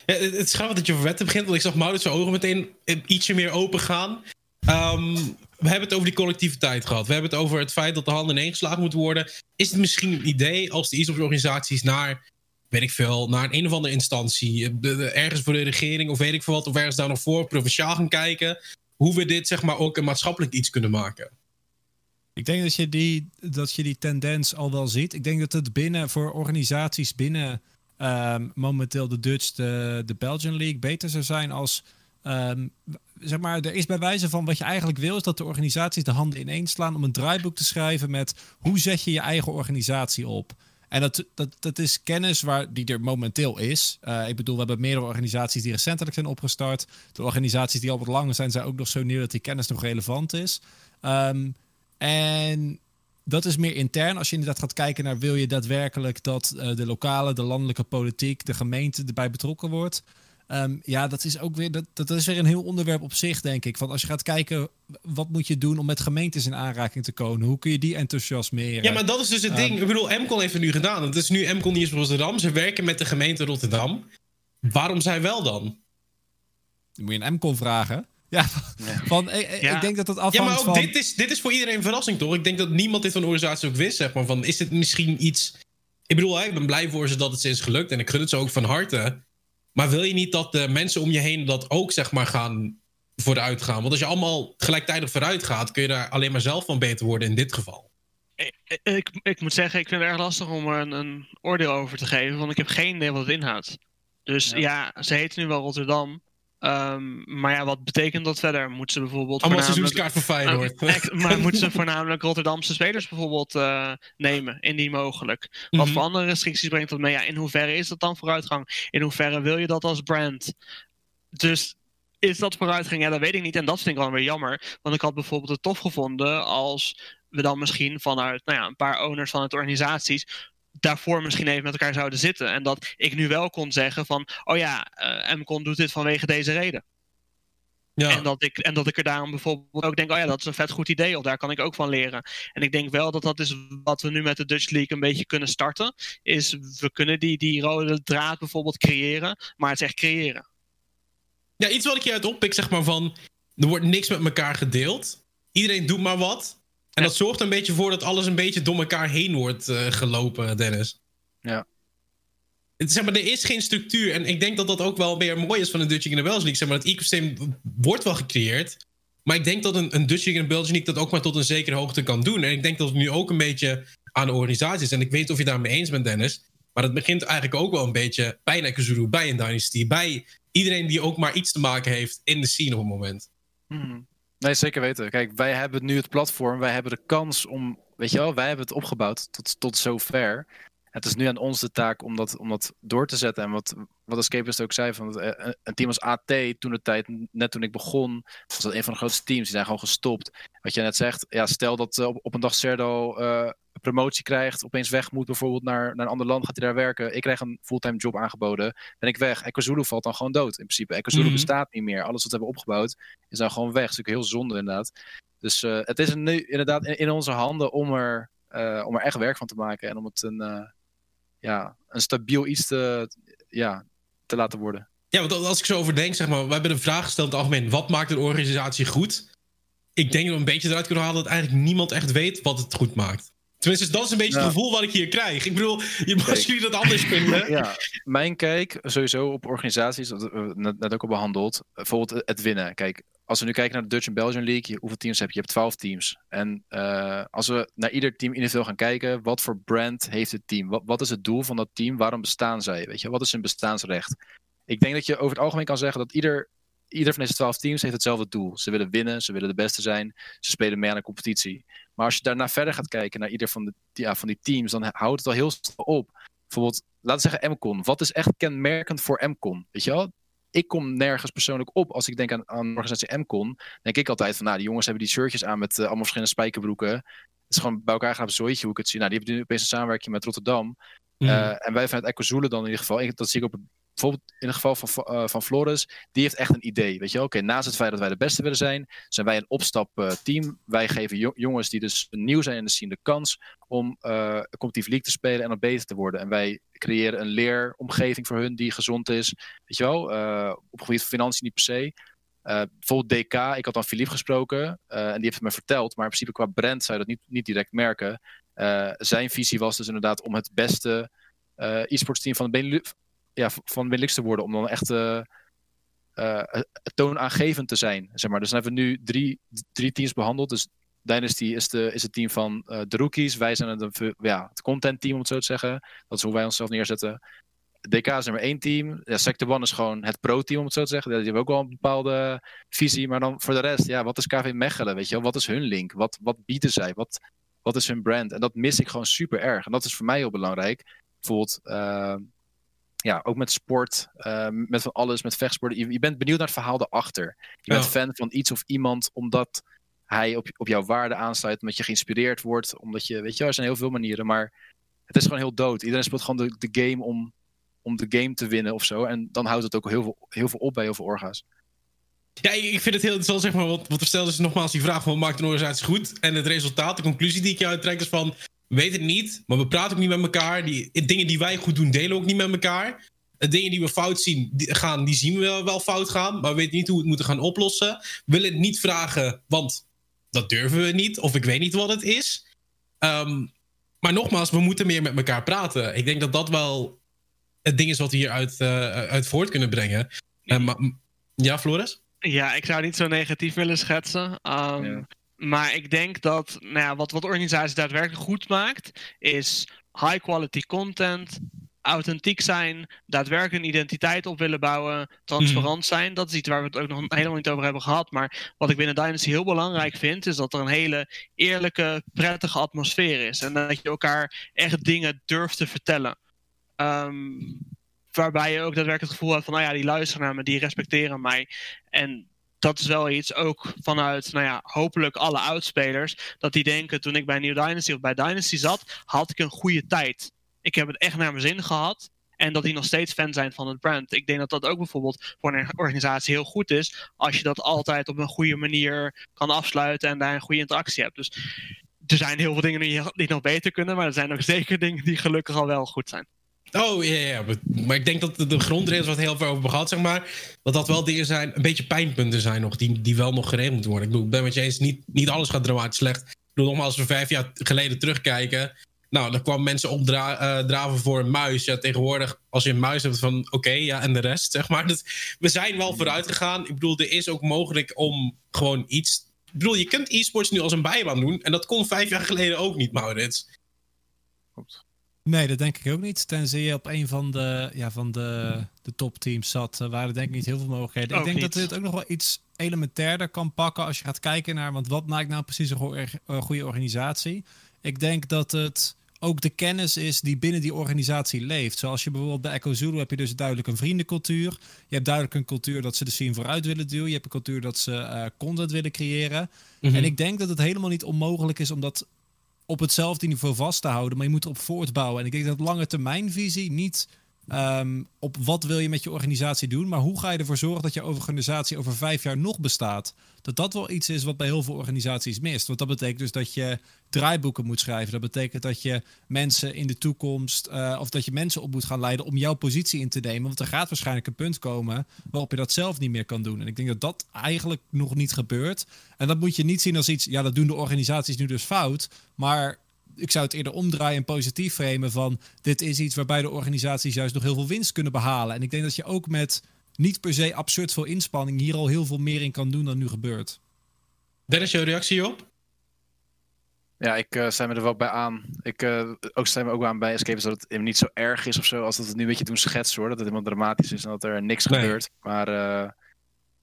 ja, het is grappig dat je over wetten begint, want ik zag Maurits zijn ogen meteen ietsje meer open gaan. Um, we hebben het over die collectiviteit gehad. We hebben het over het feit dat de handen ineengeslagen moeten worden. Is het misschien een idee als de e-sports-organisaties naar weet ik veel, naar een, een of andere instantie, ergens voor de regering of weet ik veel wat, of ergens daar nog voor, provinciaal gaan kijken, hoe we dit zeg maar ook een maatschappelijk iets kunnen maken. Ik denk dat je die, dat je die tendens al wel ziet. Ik denk dat het binnen voor organisaties binnen um, momenteel de Dutch, de, de Belgian League beter zou zijn als. Um, zeg maar, er is bij wijze van wat je eigenlijk wil, is dat de organisaties de handen ineens slaan om een draaiboek te schrijven met hoe zet je je eigen organisatie op. En dat, dat, dat is kennis waar, die er momenteel is. Uh, ik bedoel, we hebben meerdere organisaties die recentelijk zijn opgestart. De organisaties die al wat langer zijn, zijn ook nog zo nieuw dat die kennis nog relevant is. Um, en dat is meer intern. Als je inderdaad gaat kijken naar wil je daadwerkelijk dat uh, de lokale, de landelijke politiek, de gemeente erbij betrokken wordt. Ehm, ja, dat is ook weer, dat, dat is weer een heel onderwerp op zich, denk ik. Want als je gaat kijken, wat moet je doen om met gemeentes in aanraking te komen? Hoe kun je die enthousiasmeren? Ja, maar dat is dus het ding. Ehm, ik bedoel, Emcon heeft het nu gedaan. Het is nu Emcon Nieuws Rotterdam. Ze werken met de gemeente Rotterdam. Waarom zij wel dan? Dan moet je een Emcon vragen. <laughs> Ja, van, ik, ik, denk dat dat afhangt Ja, maar ook van... dit, is, dit is voor iedereen een verrassing, toch? Ik denk dat niemand dit van de organisatie ook wist, zeg maar. Van, is dit misschien iets... Ik bedoel, ik ben blij voor ze dat het is gelukt. En ik gun het ze ook van harte. Maar wil je niet dat de mensen om je heen dat ook, zeg maar, gaan vooruit gaan? Want als je allemaal gelijktijdig vooruit gaat... kun je daar alleen maar zelf van beter worden in dit geval. Ik, ik, ik moet zeggen, ik vind het erg lastig om er een, een, oordeel over te geven. Want ik heb geen idee wat het inhoudt. Dus ja, ja ze heet nu wel Rotterdam. Um, maar ja, wat betekent dat verder? Moeten ze bijvoorbeeld. Allemaal seizoenskaart voor Feyenoord. Uh, maar <laughs> moeten ze voornamelijk Rotterdamse spelers bijvoorbeeld uh, nemen, indien mogelijk? Wat mm -hmm. voor andere restricties brengt dat mee? Ja, in hoeverre is dat dan vooruitgang? In hoeverre wil je dat als brand? Dus is dat vooruitgang? Ja, dat weet ik niet. En dat vind ik wel weer jammer. Want ik had bijvoorbeeld het tof gevonden als we dan misschien vanuit nou ja, een paar owners van het organisaties daarvoor misschien even met elkaar zouden zitten. En dat ik nu wel kon zeggen van, oh ja, uh, MCon doet dit vanwege deze reden. Ja. En, dat ik, en dat ik er daarom bijvoorbeeld ook denk, oh ja, dat is een vet goed idee, of daar kan ik ook van leren. En ik denk wel dat dat is wat we nu met de Dutch League een beetje kunnen starten. Is we kunnen die, die rode draad bijvoorbeeld creëren, maar het is echt creëren. Ja, iets wat ik hieruit oppik, zeg maar van, er wordt niks met elkaar gedeeld. Iedereen doet maar wat. En dat zorgt een beetje voor dat alles een beetje door elkaar heen wordt uh, gelopen, Dennis. Ja. Het, zeg maar, er is geen structuur. En ik denk dat dat ook wel weer mooi is van de Dutch League en de Belgian League. Zeg maar, het ecosysteem wordt wel gecreëerd. Maar ik denk dat een, een Dutch League en een Belgian League dat ook maar tot een zekere hoogte kan doen. En ik denk dat het nu ook een beetje aan de organisatie is. En ik weet niet of je daarmee eens bent, Dennis. Maar het begint eigenlijk ook wel een beetje bij Nekazuru, bij een Dynasty. Bij iedereen die ook maar iets te maken heeft in de scene op het moment. Hmm. Nee, zeker weten. Kijk, wij hebben nu het platform, wij hebben de kans om, weet je wel, wij hebben het opgebouwd tot, tot zover. Het is nu aan ons de taak om dat, om dat door te zetten. En wat, wat Escapist ook zei, van het, een team als AT, toen de tijd, net toen ik begon, was dat een van de grootste teams. Die zijn gewoon gestopt. Wat je net zegt, ja, stel dat op, op een dag Serdo uh, promotie krijgt, opeens weg moet bijvoorbeeld naar, naar een ander land, gaat hij daar werken. Ik krijg een fulltime job aangeboden, ben ik weg. Ekozulu valt dan gewoon dood in principe. Mm -hmm. bestaat niet meer. Alles wat we hebben opgebouwd is dan gewoon weg. Dat is natuurlijk heel zonde inderdaad. Dus uh, het is nu inderdaad in, in, onze handen om er, uh, om er echt werk van te maken en om het een, uh, ja, een stabiel iets te, ja, te laten worden. Ja, want als ik zo over denk, zeg maar, we hebben de vraag gesteld in het algemeen, wat maakt een organisatie goed? Ik denk dat we een beetje eruit kunnen halen dat eigenlijk niemand echt weet wat het goed maakt. Tenminste, dat is een beetje ja. het gevoel wat ik hier krijg. Ik bedoel, je, als jullie dat anders <laughs> vinden. Ja, mijn kijk sowieso op organisaties, dat we net, net ook al behandeld. Bijvoorbeeld het winnen. Kijk, als we nu kijken naar de Dutch en Belgian League, hoeveel teams heb je? Je hebt 12 teams. En uh, als we naar ieder team individueel gaan kijken, wat voor brand heeft het team? Wat, wat is het doel van dat team? Waarom bestaan zij? Weet je, wat is hun bestaansrecht? Ik denk dat je over het algemeen kan zeggen dat ieder, ieder van deze 12 teams heeft hetzelfde doel. Ze willen winnen, ze willen de beste zijn, ze spelen mee aan een competitie. Maar als je daarna verder gaat kijken naar ieder van, de, ja, van die teams, dan houdt het al heel snel op. Bijvoorbeeld, laten we zeggen MCON. Wat is echt kenmerkend voor MCON? Weet je wel? Ik kom nergens persoonlijk op als ik denk aan, aan organisatie MCON. Denk ik altijd van, nou, die jongens hebben die shirtjes aan met uh, allemaal verschillende spijkerbroeken. Het is gewoon bij elkaar gaan zooitje hoe ik het zie. Nou, die hebben nu opeens een samenwerking met Rotterdam. Mm. Uh, en wij vanuit Ecozoelen dan in ieder geval, dat zie ik op bijvoorbeeld in het geval van, uh, van Flores, die heeft echt een idee. Weet je, oké, naast het feit dat wij de beste willen zijn, zijn wij een opstapteam. Uh, wij geven jongens die dus nieuw zijn in de scene de kans om uh, competitief league te spelen en dan beter te worden. En wij creëren een leeromgeving voor hun die gezond is. Weet je wel, op gebied van financiën niet per se. Bijvoorbeeld DK, ik had dan Philippe gesproken en die heeft het me verteld, maar in principe qua brand zou je dat niet, niet direct merken. Zijn visie was dus inderdaad om het beste e-sports team van de Benelux, ja, van Benelux te worden. Om dan echt uh, uh, toonaangevend te zijn. Zeg maar. Dus dan hebben we nu drie, drie teams behandeld. Dus Dynasty is, de, is het team van de rookies. Wij zijn het, ja, het content team, om het zo te zeggen. Dat is hoe wij onszelf neerzetten. DK is nummer één team. Ja, Sector One is gewoon het pro-team, om het zo te zeggen. Die hebben ook wel een bepaalde visie. Maar dan voor de rest, ja, wat is KV Mechelen? Weet je wel? Wat is hun link? Wat, wat bieden zij? Wat, wat is hun brand? En dat mis ik gewoon super erg. En dat is voor mij heel belangrijk. Bijvoorbeeld, ja, ook met sport, uh, met van alles, met vechtsport. Je, je, bent benieuwd naar het verhaal erachter. Je bent fan van iets of iemand omdat hij op, op jouw waarde aansluit, omdat je geïnspireerd wordt, omdat je, weet je, er zijn heel veel manieren, maar het is gewoon heel dood. Iedereen speelt gewoon de, de game om, om de game te winnen of zo. En dan houdt het ook heel veel, heel veel op bij heel veel orga's. Ja, ik vind het heel interessant, zeg maar, wat, wat er stelt is nogmaals die vraag van wat maakt een organisatie goed? En het resultaat, de conclusie die ik je uittrek is van, weet het niet, maar we praten ook niet met elkaar. Die, dingen die wij goed doen, delen we ook niet met elkaar. De dingen die we fout zien, die, gaan, die zien we wel, fout gaan, maar we weten niet hoe we het moeten gaan oplossen. We willen het niet vragen, want dat durven we niet, of ik weet niet wat het is. Ehm, maar nogmaals, we moeten meer met elkaar praten. Ik denk dat dat wel het ding is wat we hieruit uh, uit voort kunnen brengen. Uh, maar, ja, Floris? Ja, ik zou niet zo negatief willen schetsen. Um, Maar ik denk dat nou ja, wat, wat organisaties daadwerkelijk goed maakt, is high quality content, authentiek zijn, daadwerkelijk een identiteit op willen bouwen, transparant mhm. zijn. Dat is iets waar we het ook nog helemaal niet over hebben gehad. Maar wat ik binnen Dynasty heel belangrijk vind, is dat er een hele eerlijke, prettige atmosfeer is. En dat je elkaar echt dingen durft te vertellen. Um, waarbij je ook daadwerkelijk het gevoel hebt van, nou ja, die luisteren naar me, die respecteren mij. En dat is wel iets ook vanuit, nou ja, hopelijk alle oudspelers, dat die denken toen ik bij New Dynasty of bij Dynasty zat, had ik een goede tijd. Ik heb het echt naar mijn zin gehad. En dat die nog steeds fan zijn van het brand. Ik denk dat dat ook bijvoorbeeld voor een organisatie heel goed is. Als je dat altijd op een goede manier kan afsluiten en daar een goede interactie hebt. Dus er zijn heel veel dingen die, nog beter kunnen. Maar er zijn ook <laughs> zeker dingen die gelukkig al wel goed zijn. Oh ja, maar ik denk dat de, grondregels wat heel veel over gehad, zeg maar, dat dat wel dingen zijn, een beetje pijnpunten zijn nog, die, die wel nog geregeld moeten worden. Ik bedoel, ik ben met je eens, niet, niet alles gaat dramatisch slecht. Ik bedoel, nogmaals, als we vijf jaar geleden terugkijken, nou, dan kwam mensen opdraven uh, voor een muis. Ja, tegenwoordig, als je een muis hebt, van oké, ja, en de rest, zeg maar. <laughs> We zijn wel vooruit gegaan. Ik bedoel, er is ook mogelijk om gewoon iets. Ik bedoel, je kunt e-sports nu als een bijbaan doen. En dat kon vijf jaar geleden ook niet, Maurits. Klopt. Nee, dat denk ik ook niet. Tenzij je op een van de, ja, van de, de topteams zat, uh, waren denk ik niet heel veel mogelijkheden. ik denk dat dit ook nog wel iets elementairder kan pakken als je gaat kijken naar, want wat maakt nou precies een goede organisatie? Ik denk dat het ook de kennis is die binnen die organisatie leeft. Zoals je bijvoorbeeld bij Echo Zulu heb je dus duidelijk een vriendencultuur. Je hebt duidelijk een cultuur dat ze de scene vooruit willen duwen. Je hebt een cultuur dat ze uh, content willen creëren. Mhm. En ik denk dat het helemaal niet onmogelijk is om dat op hetzelfde niveau vast te houden. Maar je moet erop voortbouwen. En ik denk dat lange termijnvisie niet Ehm, op wat wil je met je organisatie doen, maar hoe ga je ervoor zorgen dat je organisatie over vijf jaar nog bestaat? Dat dat wel iets is wat bij heel veel organisaties mist. Want dat betekent dus dat je draaiboeken moet schrijven. Dat betekent dat je mensen in de toekomst, uh, of dat je mensen op moet gaan leiden om jouw positie in te nemen. Want er gaat waarschijnlijk een punt komen waarop je dat zelf niet meer kan doen. En ik denk dat dat eigenlijk nog niet gebeurt. En dat moet je niet zien als iets, ja, dat doen de organisaties nu dus fout. Maar ik zou het eerder omdraaien en positief framen van dit is iets waarbij de organisaties juist nog heel veel winst kunnen behalen. En ik denk dat je ook met niet per se absurd veel inspanning hier al heel veel meer in kan doen dan nu gebeurt. Dennis, jouw reactie op? Ja, ik uh, me er wel bij aan. Ik uh, ook sta me ook aan bij Escape dat het niet zo erg is of zo als dat het nu een beetje doen schetsen hoor. Dat het helemaal dramatisch is en dat er niks gebeurt. Maar uh,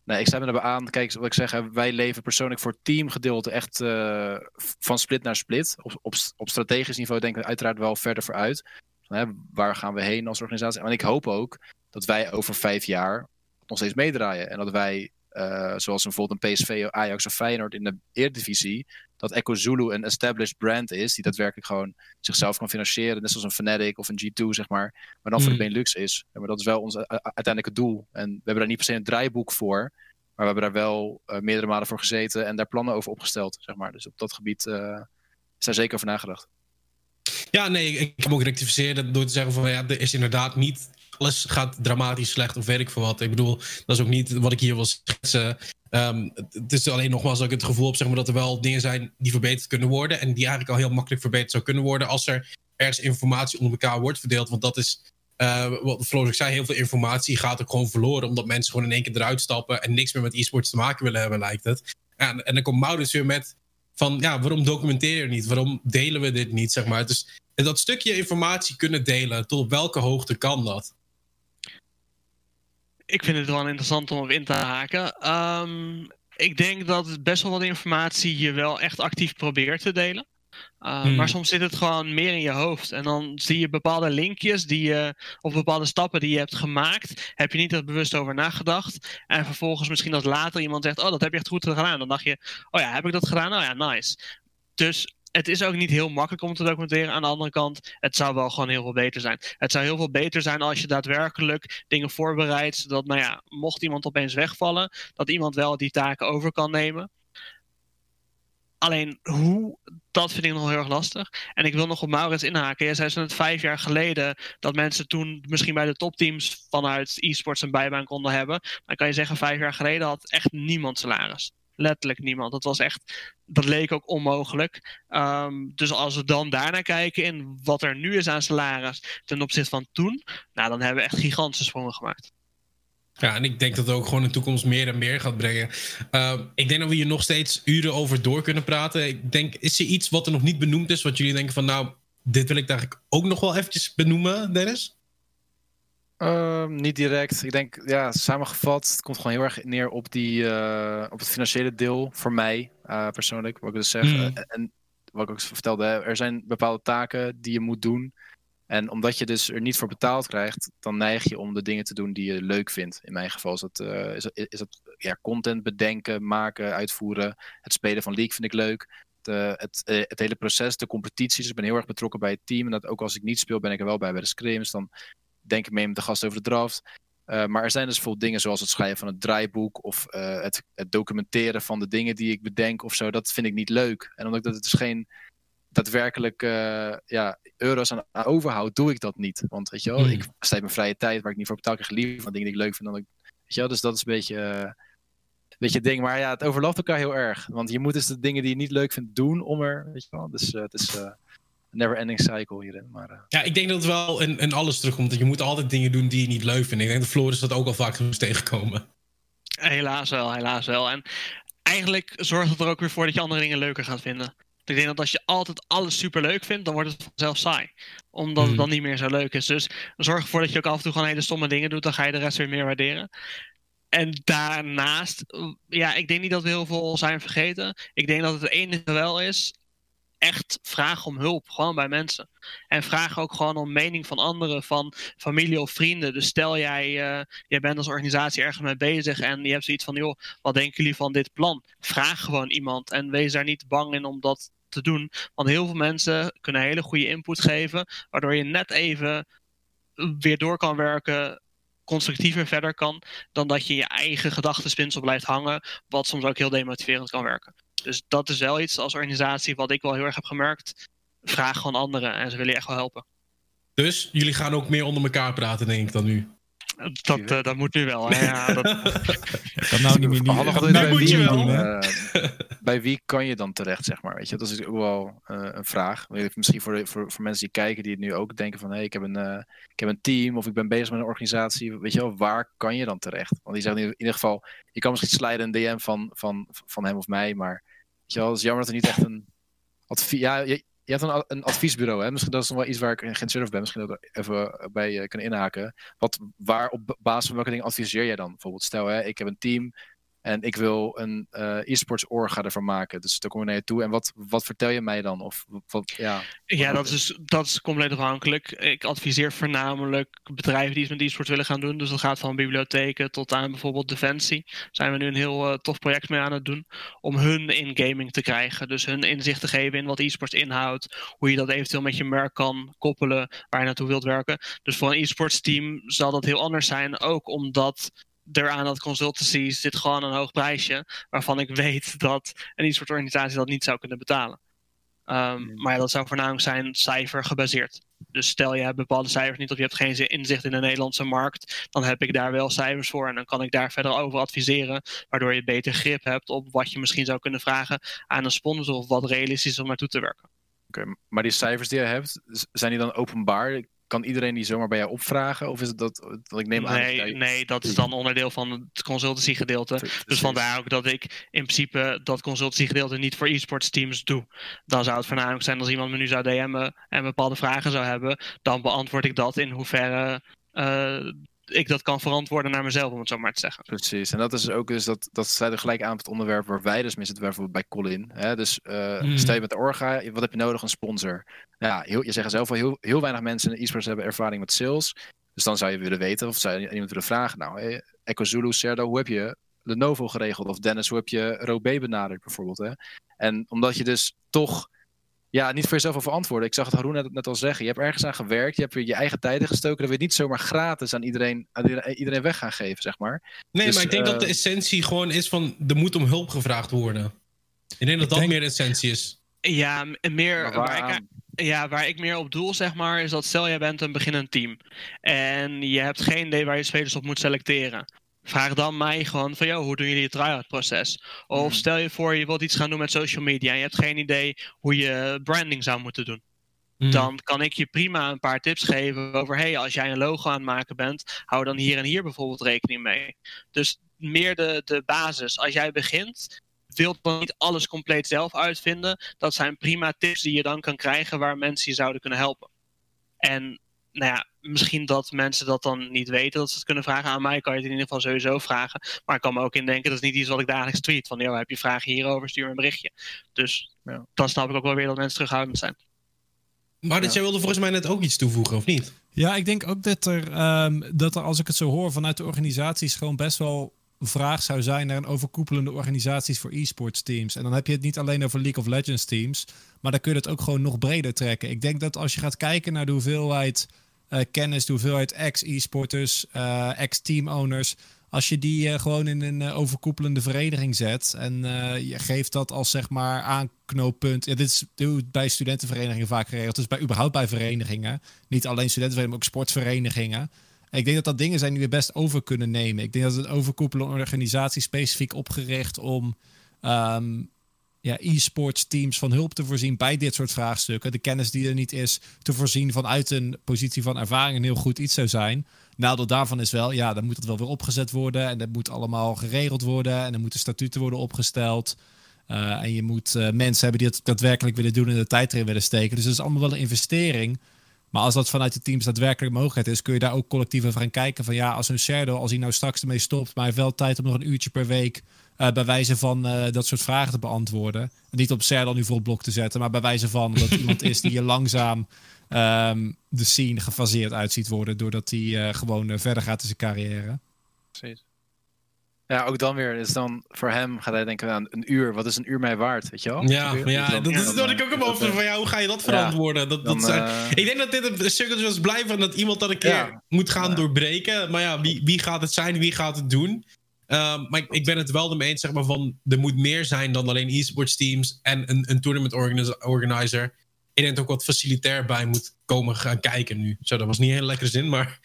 Nee, ik sta me erbij aan. Kijk, wat ik zeg, wij leven persoonlijk voor teamgedeelte echt uh, van split naar split. Op, op, op strategisch niveau denken we uiteraard wel verder vooruit. Hè, waar gaan we heen als organisatie? En ik hoop ook dat wij over vijf jaar nog steeds meedraaien. En dat wij, zoals bijvoorbeeld een PSV, Ajax of Feyenoord in de Eredivisie, dat Echo Zulu een established brand is, die daadwerkelijk gewoon zichzelf kan financieren, net zoals een Fnatic of een G2, zeg maar, maar dan voor de mm. Benelux is. maar dat is wel ons uiteindelijke doel. En we hebben daar niet per se een draaiboek voor, maar we hebben daar wel uh, meerdere malen voor gezeten en daar plannen over opgesteld, zeg maar. Dus op dat gebied uh, is daar zeker over nagedacht. Ja, nee, ik heb ook rectificeerd door te zeggen van ja, er is inderdaad niet alles gaat dramatisch slecht of weet ik veel wat. Ik bedoel, dat is ook niet wat ik hier wil schetsen. Um, het is alleen nogmaals dat ik het gevoel heb zeg maar, dat er wel dingen zijn die verbeterd kunnen worden. En die eigenlijk al heel makkelijk verbeterd zou kunnen worden als er ergens informatie onder elkaar wordt verdeeld. Want dat is, uh, wat ik zei, heel veel informatie gaat ook gewoon verloren. Omdat mensen gewoon in één keer eruit stappen en niks meer met e-sports te maken willen hebben, lijkt het. En, en dan komt Maurits weer met van, ja, waarom documenteer je niet? Waarom delen we dit niet, zeg maar? Dus dat stukje informatie kunnen delen, tot welke hoogte kan dat? Ik vind het wel interessant om op in te haken. Um, ik denk dat best wel wat informatie je wel echt actief probeert te delen. Uh, Maar soms zit het gewoon meer in je hoofd. En dan zie je bepaalde linkjes die je, of bepaalde stappen die je hebt gemaakt. Heb je niet er bewust over nagedacht. En vervolgens misschien als later iemand zegt: Oh, dat heb je echt goed gedaan. Dan dacht je: Oh ja, heb ik dat gedaan? Oh ja, nice. Dus het is ook niet heel makkelijk om te documenteren. Aan de andere kant, het zou wel gewoon heel veel beter zijn. Het zou heel veel beter zijn als je daadwerkelijk dingen voorbereidt. Zodat, nou ja, mocht iemand opeens wegvallen, dat iemand wel die taken over kan nemen. Alleen hoe, dat vind ik nog heel erg lastig. En ik wil nog op Maurits inhaken. Jij zei zo net vijf jaar geleden dat mensen toen misschien bij de topteams vanuit e-sports een bijbaan konden hebben. Dan kan je zeggen, vijf jaar geleden had echt niemand salaris. Letterlijk niemand. Dat was echt, dat leek ook onmogelijk. Ehm, dus als we dan daarnaar kijken in wat er nu is aan salaris ten opzichte van toen, nou dan hebben we echt gigantische sprongen gemaakt. Ja, en ik denk dat het ook gewoon in de toekomst meer en meer gaat brengen. Ehm, ik denk dat we hier nog steeds uren over door kunnen praten. Ik denk, is er iets wat er nog niet benoemd is, wat jullie denken van, nou, dit wil ik eigenlijk ook nog wel eventjes benoemen, Dennis? Ehm, niet direct. Ik denk, ja, samengevat, het komt gewoon heel erg neer op, die, uh, op het financiële deel voor mij uh, persoonlijk, wat ik dus zeg. Mm. en wat ik ook vertelde, er zijn bepaalde taken die je moet doen. En omdat je dus er niet voor betaald krijgt, dan neig je om de dingen te doen die je leuk vindt. In mijn geval is dat, is, is dat ja, content bedenken, maken, uitvoeren. Het spelen van League vind ik leuk. De, het, het hele proces, de competities. Dus ik ben heel erg betrokken bij het team. En dat ook als ik niet speel, ben ik er wel bij bij de scrims. Dan denk ik mee met de gast over de draft. Uh, maar er zijn dus bijvoorbeeld dingen zoals het schrijven van het draaiboek of uh, het, het, documenteren van de dingen die ik bedenk of zo. Dat vind ik niet leuk. En omdat dat het dus geen daadwerkelijk uh, ja, euro's aan, aan overhoud, doe ik dat niet. Want weet je wel, mm. ik besteed mijn vrije tijd waar ik niet voor betaal, krijg liever van dingen die ik leuk vind dan ik. Weet je wel, dus dat is een beetje, een beetje het ding. Maar ja, het overlapt elkaar heel erg. Want je moet dus de dingen die je niet leuk vindt doen om er, weet je wel. Dus het is never ending cycle hierin. Maar, uh... Ja, ik denk dat het wel in, in alles terugkomt. Dat je moet altijd dingen doen die je niet leuk vindt. Ik denk dat Floris dat ook al vaak is tegenkomen. Helaas wel, helaas wel. En eigenlijk zorgt het er ook weer voor dat je andere dingen leuker gaat vinden. Ik denk dat als je altijd alles super leuk vindt, dan wordt het zelf saai. Omdat het hmm. dan niet meer zo leuk is. Dus zorg ervoor dat je ook af en toe gewoon hele stomme dingen doet. Dan ga je de rest weer meer waarderen. En daarnaast, ja, ik denk niet dat we heel veel zijn vergeten. Ik denk dat het enige wel is echt vraag om hulp, gewoon bij mensen. En vraag ook gewoon om mening van anderen, van familie of vrienden. Dus stel jij, uh, jij bent als organisatie ergens mee bezig en je hebt zoiets van, joh, wat denken jullie van dit plan? Vraag gewoon iemand en wees daar niet bang in om dat te doen. Want heel veel mensen kunnen hele goede input geven, waardoor je net even weer door kan werken constructiever verder kan dan dat je je eigen gedachtenspinsel blijft hangen, wat soms ook heel demotiverend kan werken. Dus dat is wel iets als organisatie wat ik wel heel erg heb gemerkt. Vraag gewoon anderen en ze willen je echt wel helpen. Dus jullie gaan ook meer onder elkaar praten, denk ik dan nu. Dat, uh, dat moet nu wel. Hè? Ja, <laughs> dat... kan nou niet meer niet. Bij, moet wie, je wel. Uh, bij wie kan je dan terecht, zeg maar? Weet je, dat is ook wel uh, een vraag. Misschien voor, voor, voor mensen die kijken, die het nu ook denken van... hé, hey, ik, heb een, ik heb een team of ik ben bezig met een organisatie. Weet je wel, waar kan je dan terecht? Want die zeggen in ieder geval... je kan misschien sliden een DM van, van, van hem of mij, maar je wel, het is jammer dat er niet echt een advies... Ja, je, hebt een, een, adviesbureau, hè? Misschien dat is nog wel iets waar ik geïnteresseerd over ben. Misschien ook even bij uh, kunnen inhaken. Wat, waar op basis van welke dingen adviseer jij dan? Bijvoorbeeld, stel, hè, ik heb een team en ik wil een uh, e-sports orga ervan maken. Dus daar kom je naar je toe. En wat, wat vertel je mij dan? Of wat, ja, ja dat, is, dat is compleet afhankelijk. Ik adviseer voornamelijk bedrijven die iets met e-sports willen gaan doen. Dus dat gaat van bibliotheken tot aan bijvoorbeeld Defensie. Zijn we nu een heel uh, tof project mee aan het doen. Om hun in gaming te krijgen. Dus hun inzicht te geven in wat e-sports inhoudt. Hoe je dat eventueel met je merk kan koppelen. Waar je naartoe wilt werken. Dus voor een e-sports team zal dat heel anders zijn. Ook omdat er aan dat consultancy zit gewoon een hoog prijsje. Waarvan ik weet dat een soort organisatie dat niet zou kunnen betalen. Um, mm. Maar dat zou voornamelijk zijn cijfer gebaseerd. Dus stel je hebt bepaalde cijfers niet of je hebt geen inzicht in de Nederlandse markt, dan heb ik daar wel cijfers voor en dan kan ik daar verder over adviseren, waardoor je beter grip hebt op wat je misschien zou kunnen vragen aan een sponsor of wat realistisch is om naartoe te werken. Oké, maar die cijfers die je hebt, zijn die dan openbaar? Kan iedereen die zomaar bij jou opvragen? Of is het dat, dat ik neem aan... Nee, nee, dat is dan onderdeel van het consultancy gedeelte. Dus vandaar ook dat ik in principe dat consultancy gedeelte niet voor e-sports teams doe. Dan zou het voornamelijk zijn als iemand me nu zou DM'en en bepaalde vragen zou hebben. Dan beantwoord ik dat in hoeverre uh, ik dat kan verantwoorden naar mezelf, om het zo maar te zeggen. Precies, en dat is ook dus, dat, dat sluit er gelijk aan op het onderwerp waar wij dus mee zitten, bijvoorbeeld bij Colin. Hè? Dus uh, mm. stel je met de orga, wat heb je nodig? Een sponsor. Ja, heel, je zegt zelf al, heel, heel weinig mensen in e-sports hebben ervaring met sales. Dus dan zou je willen weten, of zou je iemand willen vragen, nou, hey, Echo Zulu, Serdo, hoe heb je Lenovo geregeld? Of Dennis, hoe heb je Robé benaderd bijvoorbeeld? Hè? En omdat je dus toch ja, niet voor jezelf verantwoorden. Ik zag het Haroon net, net, al zeggen. Je hebt ergens aan gewerkt, je hebt je eigen tijden gestoken. Dan wil je niet zomaar gratis aan iedereen, aan iedereen weg gaan geven, zeg maar. Nee, dus, maar ik denk dat de essentie gewoon is van, er moet om hulp gevraagd worden. Ik denk dat dat meer de essentie is. Ja, meer waar ik, ja, waar ik meer op doel, zeg maar, is dat stel jij bent een beginnend team. En je hebt geen idee waar je spelers op moet selecteren. Vraag dan mij gewoon van, joh, hoe doen jullie het try-out proces? Of hmm. stel je voor, je wilt iets gaan doen met social media en je hebt geen idee hoe je branding zou moeten doen. Hmm. Dan kan ik je prima een paar tips geven over, hey, als jij een logo aan het maken bent, hou dan hier en hier bijvoorbeeld rekening mee. Dus meer de, de basis. Als jij begint, wilt dan niet alles compleet zelf uitvinden. Dat zijn prima tips die je dan kan krijgen waar mensen je zouden kunnen helpen. En nou ja, misschien dat mensen dat dan niet weten, dat ze het kunnen vragen aan mij, kan je het in ieder geval sowieso vragen. Maar ik kan me ook indenken, dat is niet iets wat ik dagelijks tweet. Van, joh, heb je vragen hierover, stuur me een berichtje. Dus ja. dan snap ik ook wel weer dat mensen terughoudend zijn. Maar dat jij wilde volgens mij net ook iets toevoegen, of niet? Ja, ik denk ook dat er, um, dat er, als ik het zo hoor, vanuit de organisaties gewoon best wel vraag zou zijn naar een overkoepelende organisaties voor e-sports teams. En dan heb je het niet alleen over League of Legends teams, maar dan kun je het ook gewoon nog breder trekken. Ik denk dat als je gaat kijken naar de hoeveelheid uh, kennis, de hoeveelheid ex-e-sporters, uh, ex-team-owners, als je die uh, gewoon in een overkoepelende vereniging zet en je geeft dat als zeg maar aanknooppunt. Ja, dit is bij studentenverenigingen vaak geregeld. Dus bij überhaupt bij verenigingen. Niet alleen studentenverenigingen, maar ook sportverenigingen ik denk dat dat dingen zijn die we best over kunnen nemen. Ik denk dat het overkoepelende organisatie specifiek opgericht om um, ja, e-sports teams van hulp te voorzien bij dit soort vraagstukken. De kennis die er niet is, te voorzien vanuit een positie van ervaring een heel goed iets zou zijn. Nadeel daarvan is wel, ja, dan moet het wel weer opgezet worden en dat moet allemaal geregeld worden en er moeten statuten worden opgesteld. Uh, en je moet uh, mensen hebben die het daadwerkelijk willen doen en de tijd erin willen steken. Dus dat is allemaal wel een investering. Maar als dat vanuit de teams daadwerkelijk mogelijkheid is, kun je daar ook collectief over gaan kijken. Van ja, als een Serdo, als hij nou straks ermee stopt, maar hij heeft wel tijd om nog een uurtje per week uh, bij wijze van uh, dat soort vragen te beantwoorden. En niet op Serdo nu voor het blok te zetten, maar bij wijze van dat <laughs> iemand is die je langzaam um, de scene gefaseerd uit ziet worden, doordat hij uh, gewoon verder gaat in zijn carrière. Precies. Ja, ook dan weer is dan voor hem gaat hij denken aan een uur. Wat is een uur mij waard, weet je wel? Ja, ja dat is wat ik ook op over van ja, hoe ga je dat verantwoorden? dat, dat zijn, uh, ik denk dat dit een stukje was blijven dat iemand dat een keer moet gaan doorbreken. Maar ja, wie, wie gaat het zijn? Wie gaat het doen? Uh, maar ik, ik, ben het wel ermee eens, zeg maar, van er moet meer zijn dan alleen e-sports teams en een, een tournament organizer ik denk ook wat facilitair bij moet komen gaan kijken nu. Zo, dat was niet een hele lekkere zin, maar...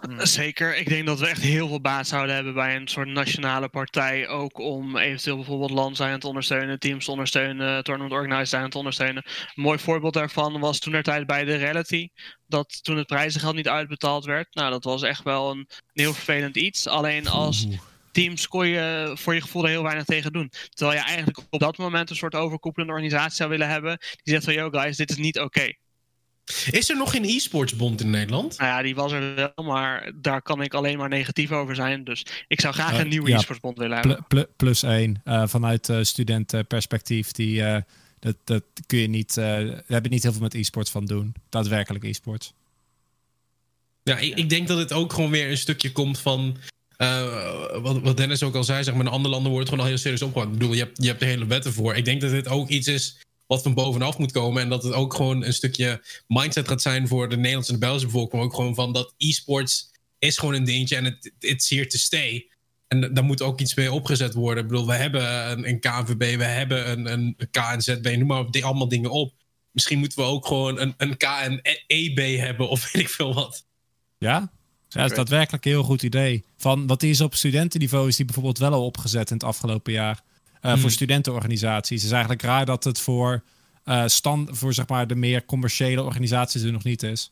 Hmm. Zeker. Ik denk dat we echt heel veel baat zouden hebben bij een soort nationale partij. Ook om eventueel bijvoorbeeld land zijn te ondersteunen, teams te ondersteunen, tournament organizers zijn te ondersteunen. Een mooi voorbeeld daarvan was toen er tijd bij de Reality. Dat toen het prijzengeld niet uitbetaald werd. Nou, dat was echt wel een, heel vervelend iets. Alleen als teams kon je voor je gevoel er heel weinig tegen doen. Terwijl je eigenlijk op dat moment een soort overkoepelende organisatie zou willen hebben. Die zegt van, yo guys, dit is niet oké. Is er nog geen e-sportsbond in Nederland? Nou ja, die was er wel, maar daar kan ik alleen maar negatief over zijn. Dus ik zou graag een nieuwe e-sportsbond willen hebben. plus één, uh, vanuit uh, studentenperspectief. Die, uh, dat, dat kun je niet, daar heb je niet heel veel met e-sports van doen. Daadwerkelijk e-sports. Ja, ik, ik, denk dat het ook gewoon weer een stukje komt van uh, wat, wat, Dennis ook al zei, zeg maar, in andere landen wordt het gewoon al heel serieus opgepakt. Ik bedoel, je hebt, je hebt de hele wetten voor. Ik denk dat dit ook iets is wat van bovenaf moet komen. En dat het ook gewoon een stukje mindset gaat zijn voor de Nederlandse en de Belgische bevolking. Ook gewoon van dat e-sports is gewoon een dingetje en het is here to stay. En daar moet ook iets mee opgezet worden. Ik bedoel, we hebben een, een KNVB, we hebben een, een KNZB, noem maar die, allemaal dingen op. Misschien moeten we ook gewoon een, een KNEB hebben of weet ik veel wat. Ja, ja, dat is daadwerkelijk een heel goed idee. Van wat is op studentenniveau is die bijvoorbeeld wel al opgezet in het afgelopen jaar. Uh, Voor studentenorganisaties. Het is eigenlijk raar dat het voor, uh, stand, voor zeg maar, de meer commerciële organisaties er nog niet is.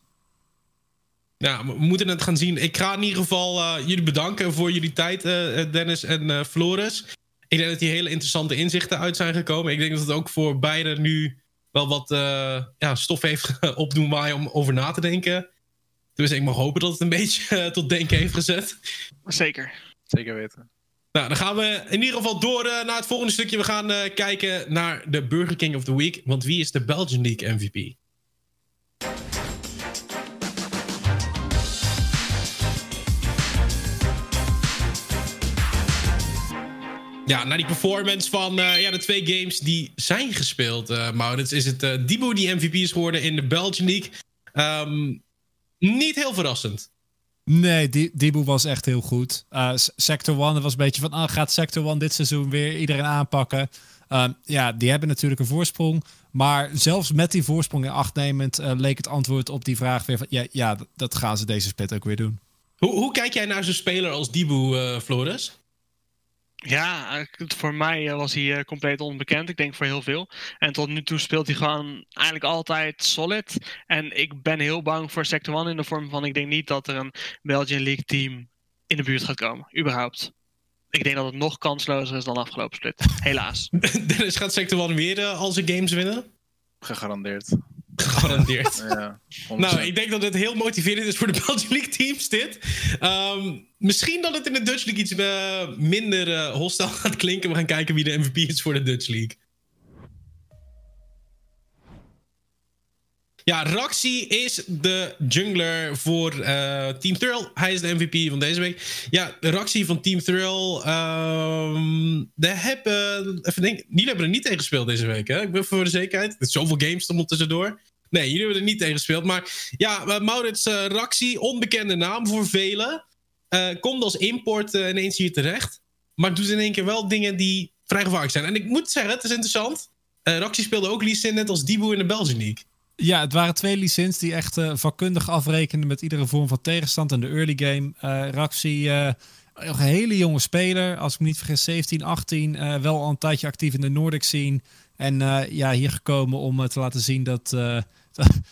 Ja, we moeten het gaan zien. Ik ga in ieder geval uh, jullie bedanken voor jullie tijd, Dennis en Floris. Ik denk dat die hele interessante inzichten uit zijn gekomen. Ik denk dat het ook voor beide nu wel wat ja, stof heeft <laughs> opdoen waar om over na te denken. Dus ik mag hopen dat het een beetje uh, tot denken heeft gezet. Zeker. Zeker weten. Nou, dan gaan we in ieder geval door uh, naar het volgende stukje. We gaan uh, kijken naar de Burger King of the Week. Want wie is de Belgian League MVP? Ja, naar die performance van ja, de twee games die zijn gespeeld, uh, Maurits, is het uh, Dibu die MVP is geworden in de Belgian League. Um, niet heel verrassend. Nee, Dibu was echt heel goed. Uh, Sector 1 was een beetje van, ah, gaat Sector 1 dit seizoen weer iedereen aanpakken? Uh, ja, die hebben natuurlijk een voorsprong. Maar zelfs met die voorsprong in acht nemend uh, leek het antwoord op die vraag weer van, ja, ja dat gaan ze deze split ook weer doen. Hoe, hoe kijk jij naar zo'n speler als Dibu, uh, Flores? Ja, voor mij eh, was hij eh, compleet onbekend. Ik denk voor heel veel. En tot nu toe speelt hij gewoon eigenlijk altijd solid. En ik ben heel bang voor Sector 1 in de vorm van... ik denk niet dat er een Belgian League team in de buurt gaat komen. Überhaupt. Ik denk dat het nog kanslozer is dan afgelopen split. Helaas. <laughs> Dennis, gaat Sector 1 weer uh, al zijn games winnen? Gegarandeerd. Gegarandeerd. <laughs> ja, nou, ik denk dat het heel motiverend is voor de <laughs> Belgian League teams, dit. Um, misschien dat het in de Dutch League iets uh, minder uh, hostile <laughs> gaat klinken. We gaan kijken wie de MVP is voor de Dutch League. Ja, Raxi is de jungler voor uh, Team Thrill. Hij is de MVP van deze week. Ja, Raxi van Team Thrill. Um, de hebben, even denken, jullie hebben er niet tegen gespeeld deze week, hè? Ik ben voor de zekerheid. Er zoveel games er tussendoor. Nee, jullie hebben er niet tegen gespeeld. Maar ja, uh, Maurits uh, Raxi, onbekende naam voor velen. komt als import ineens hier terecht. Maar doet in één keer wel dingen die vrij gevaarlijk zijn. En ik moet zeggen, het is interessant. Raxi speelde ook Lee Sin net als Dibu in de Belgian League. Ja, het waren twee licenties die echt uh, vakkundig afrekenden met iedere vorm van tegenstand in de early game. Uh, Raxi, uh, een hele jonge speler, als ik me niet vergis, 17, 18. wel al een tijdje actief in de Nordic scene. En ja, hier gekomen om te laten zien <laughs> dat,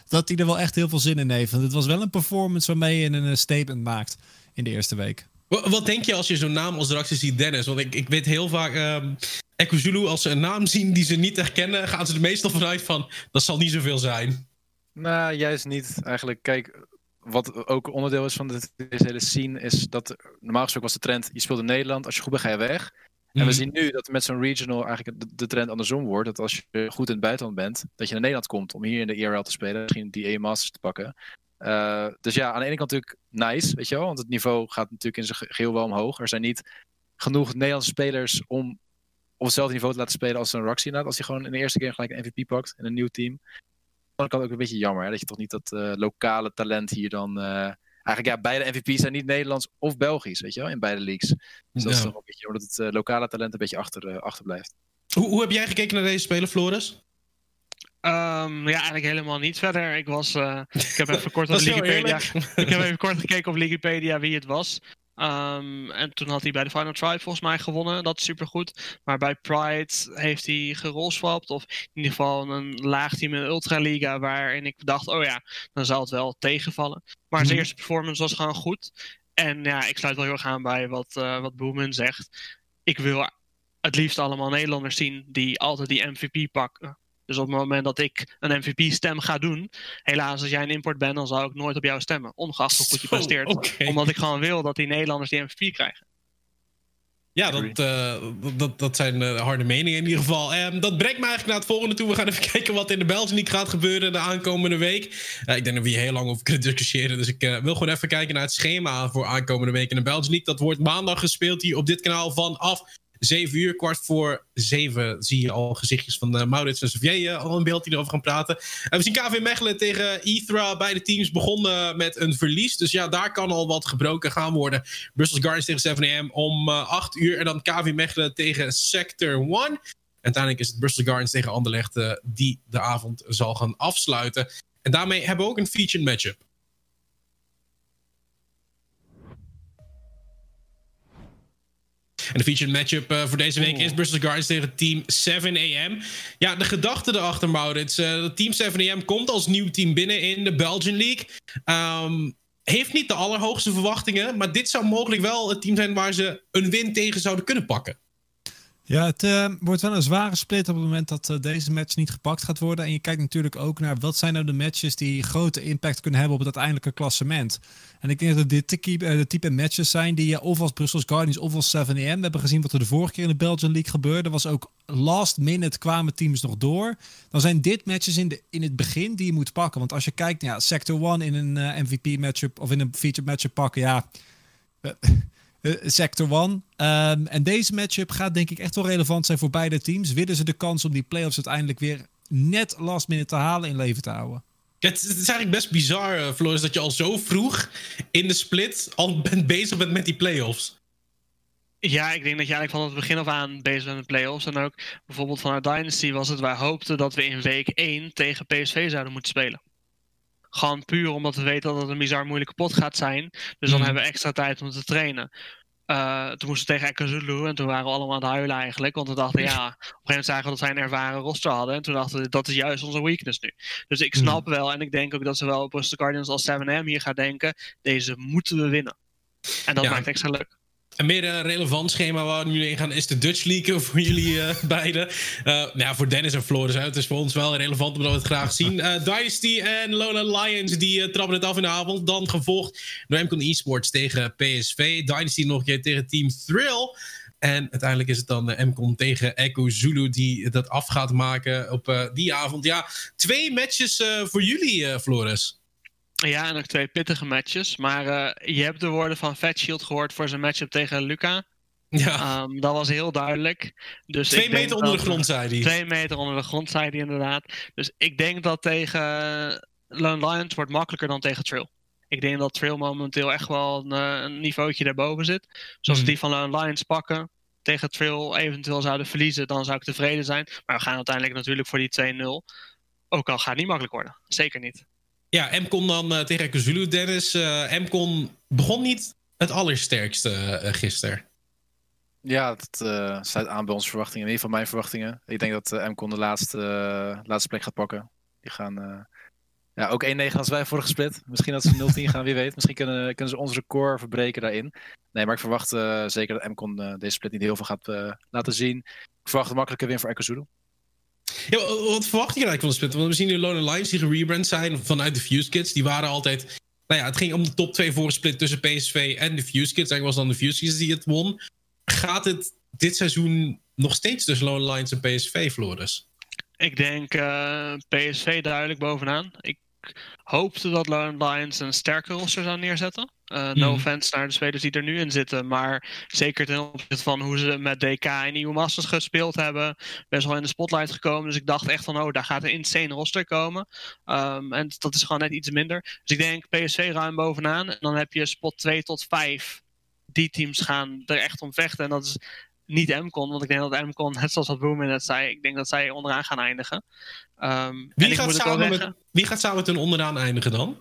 dat hij er wel echt heel veel zin in heeft. Want het was wel een performance waarmee je een statement maakt in de eerste week. Wat denk je als je zo'n naam als Raxi ziet, Dennis? Want ik, ik weet heel vaak. Um, Echo als ze een naam zien die ze niet herkennen, gaan ze er meestal vanuit van dat zal niet zoveel zijn. Nou, juist niet. Eigenlijk, kijk, wat ook onderdeel is van deze hele scene, is dat normaal gesproken was de trend: je speelt in Nederland, als je goed bent, ga je weg. En we mhm. zien nu dat met zo'n regional eigenlijk de, trend andersom wordt. Dat als je goed in het buitenland bent, dat je naar Nederland komt om hier in de IRL te spelen, misschien die E Masters te pakken. Uh, dus ja, aan de ene kant natuurlijk nice, weet je wel, want het niveau gaat natuurlijk in zijn geheel wel omhoog. Er zijn niet genoeg Nederlandse spelers om op hetzelfde niveau te laten spelen als een Roxy inderdaad. Als hij gewoon in de eerste keer gelijk een MVP pakt in een nieuw team. Dan kan het ook een beetje jammer hè, dat je toch niet dat uh, lokale talent hier dan... Uh, eigenlijk ja, beide MVP's zijn niet Nederlands of Belgisch, weet je wel, in beide leagues. Dus dat is toch een beetje omdat het uh, lokale talent een beetje achter, achterblijft. Hoe, hoe heb jij gekeken naar deze speler, Floris? Um, ja, eigenlijk helemaal niet verder. Ik was, uh, ik heb even kort <laughs> op Wikipedia. <laughs> ik heb even kort gekeken op Wikipedia wie het was. Um, en toen had hij bij de Final Try volgens mij gewonnen. Dat is supergoed. Maar bij Pride heeft hij gerolswapt. Of in ieder geval een laag team in Ultraliga. Waarin ik dacht, oh ja, dan zal het wel tegenvallen. Maar zijn mhm. eerste performance was gewoon goed. En ja, ik sluit wel heel erg aan bij wat, uh, wat Boomen zegt. Ik wil het liefst allemaal Nederlanders zien die altijd die MVP pakken. Dus op het moment dat ik een MVP-stem ga doen, helaas als jij een import bent, dan zal ik nooit op jou stemmen. Ongeacht hoe goed je <laughs> presteert. Omdat ik gewoon wil dat die Nederlanders die MVP krijgen. Ja, dat, uh, dat, dat zijn uh, harde meningen in ieder geval. Um, dat brengt me eigenlijk naar het volgende toe. We gaan even <laughs> kijken wat in de Belgian League gaat gebeuren de aankomende week. Uh, ik denk dat we hier heel lang over kunnen discussiëren. Dus ik wil gewoon even kijken naar het schema voor aankomende week in de Belgian League. Dat wordt maandag gespeeld hier op dit kanaal vanaf 7 uur, kwart voor 7, zie je al gezichtjes van uh, Maurits en Xavier uh, al een beeld die erover gaan praten. En we zien KV Mechelen tegen Ithra. Beide teams begonnen met een verlies. Dus ja, daar kan al wat gebroken gaan worden. Brussels Gardens tegen 7 am om 8 uur. En dan KV Mechelen tegen Sector 1. Uiteindelijk is het Brussels Gardens tegen Anderlecht die de avond zal gaan afsluiten. En daarmee hebben we ook een featured matchup. De featured matchup uh, voor deze week is Bristol Guardians tegen Team 7am. Ja, de gedachte erachter, Maurits. Uh, Team 7am komt als nieuw team binnen in de Belgian League. Um, heeft niet de allerhoogste verwachtingen, maar dit zou mogelijk wel het team zijn waar ze een win tegen zouden kunnen pakken. Ja, het uh, wordt wel een zware split op het moment dat uh, deze match niet gepakt gaat worden. En je kijkt natuurlijk ook naar wat zijn nou de matches die grote impact kunnen hebben op het uiteindelijke klassement. En ik denk dat dit de, uh, de type matches zijn die je of als Brussels Guardians of als 7am. We hebben gezien wat er de vorige keer in de Belgian League gebeurde. was ook last minute kwamen teams nog door. Dan zijn dit matches in, de, in het begin die je moet pakken. Want als je kijkt, ja, Sector 1 in een MVP matchup of in een featured matchup pakken, ja Sector 1. Ehm, en deze matchup gaat denk ik echt wel relevant zijn voor beide teams. Willen ze de kans om die playoffs uiteindelijk weer net last minute te halen in leven te houden? Het, is eigenlijk best bizar, uh, Floris, dat je al zo vroeg in de split al bent bezig bent met die playoffs. Ja, ik denk dat je eigenlijk van het begin af aan bezig bent met playoffs. En ook bijvoorbeeld vanuit Dynasty was het, wij hoopten dat we in week 1 tegen PSV zouden moeten spelen. Gewoon puur omdat we weten dat het een bizar moeilijke pot gaat zijn. Dus dan mhm. hebben we extra tijd om te trainen. Uh, toen moesten we tegen Ekazulu en toen waren we allemaal aan het huilen eigenlijk. Want we dachten, ja, op een gegeven moment zagen we dat zij een ervaren roster hadden. En toen dachten we, dat is juist onze weakness nu. Dus ik mhm. snap wel, en ik denk ook dat ze wel op Bristol Guardians als 7M hier gaan denken. Deze moeten we winnen. En dat maakt extra leuk. Een meer uh, relevant schema waar we nu in gaan is de Dutch League <laughs> voor jullie uh, beiden. Uh, nou ja, voor Dennis en Floris uit. Het is voor ons wel relevant omdat we het graag zien. Dynasty en Lona Lions die trappen het af in de avond. Dan gevolgd door MCON Esports tegen PSV. Dynasty nog een keer tegen Team Thrill. En uiteindelijk is het dan MCON tegen Echo Zulu die dat af gaat maken op die avond. Ja, twee matches voor jullie, Floris. Ja, en ook twee pittige matches. Maar uh, je hebt de woorden van Fatshield gehoord voor zijn matchup tegen Luca. Ja. Um, dat was heel duidelijk. Dus twee meter onder de grond, zei hij. Twee meter onder de grond, zei hij inderdaad. Dus ik denk dat tegen Lone Lions wordt makkelijker dan tegen Trail. Ik denk dat Trail momenteel echt wel een, eh, een niveautje daarboven zit. Dus als we mhm. die van Lone Lions pakken, tegen Trail eventueel zouden verliezen, dan zou ik tevreden zijn. Maar we gaan uiteindelijk natuurlijk voor die 2-0. Ook al gaat het niet makkelijk worden. Zeker niet. Ja, Mcon dan uh, tegen Kazulu, Dennis. Uh, Mcon begon niet het allersterkste uh, gisteren. Ja, dat sluit aan bij onze verwachtingen. In ieder geval mijn verwachtingen. Ik denk dat Mcon de laatste, laatste plek gaat pakken. Die gaan ja, ook 1-9 als wij vorige split. Misschien dat ze 0-10 gaan, wie weet. Misschien kunnen, kunnen ze ons record verbreken daarin. Nee, maar ik verwacht zeker dat Mcon deze split niet heel veel gaat laten zien. Ik verwacht een makkelijke win voor Ekazulu. Ja, wat verwacht je eigenlijk van de split? Want we zien nu Lone Lions die gerebrand zijn vanuit de Fuse Kids. Die waren altijd... Nou ja, het ging om de top 2 voor split tussen PSV en de Fuse Kids. Eigenlijk was dan de Fuse Kids die het won. Gaat het dit seizoen nog steeds tussen Lone Lions en PSV, Floris? Ik denk eh, PSV duidelijk bovenaan. Ik hoopte dat Lone Lions een sterke roster zou neerzetten. Uh, no hmm. offense naar de spelers die er nu in zitten. Maar zeker ten opzichte van hoe ze met DK en EU Masters gespeeld hebben. Best wel in de spotlight gekomen. Dus ik dacht echt van, oh, daar gaat een insane roster komen. Um, en dat is gewoon net iets minder. Dus ik denk PSV ruim bovenaan. En dan heb je spot 2 tot 5. Die teams gaan er echt om vechten. En dat is niet MCON. Want ik denk dat MCON, net zoals wat Boom net zei, ik denk dat zij onderaan gaan eindigen. Um, wie, gaat samen met, wie gaat samen met hun onderaan eindigen dan?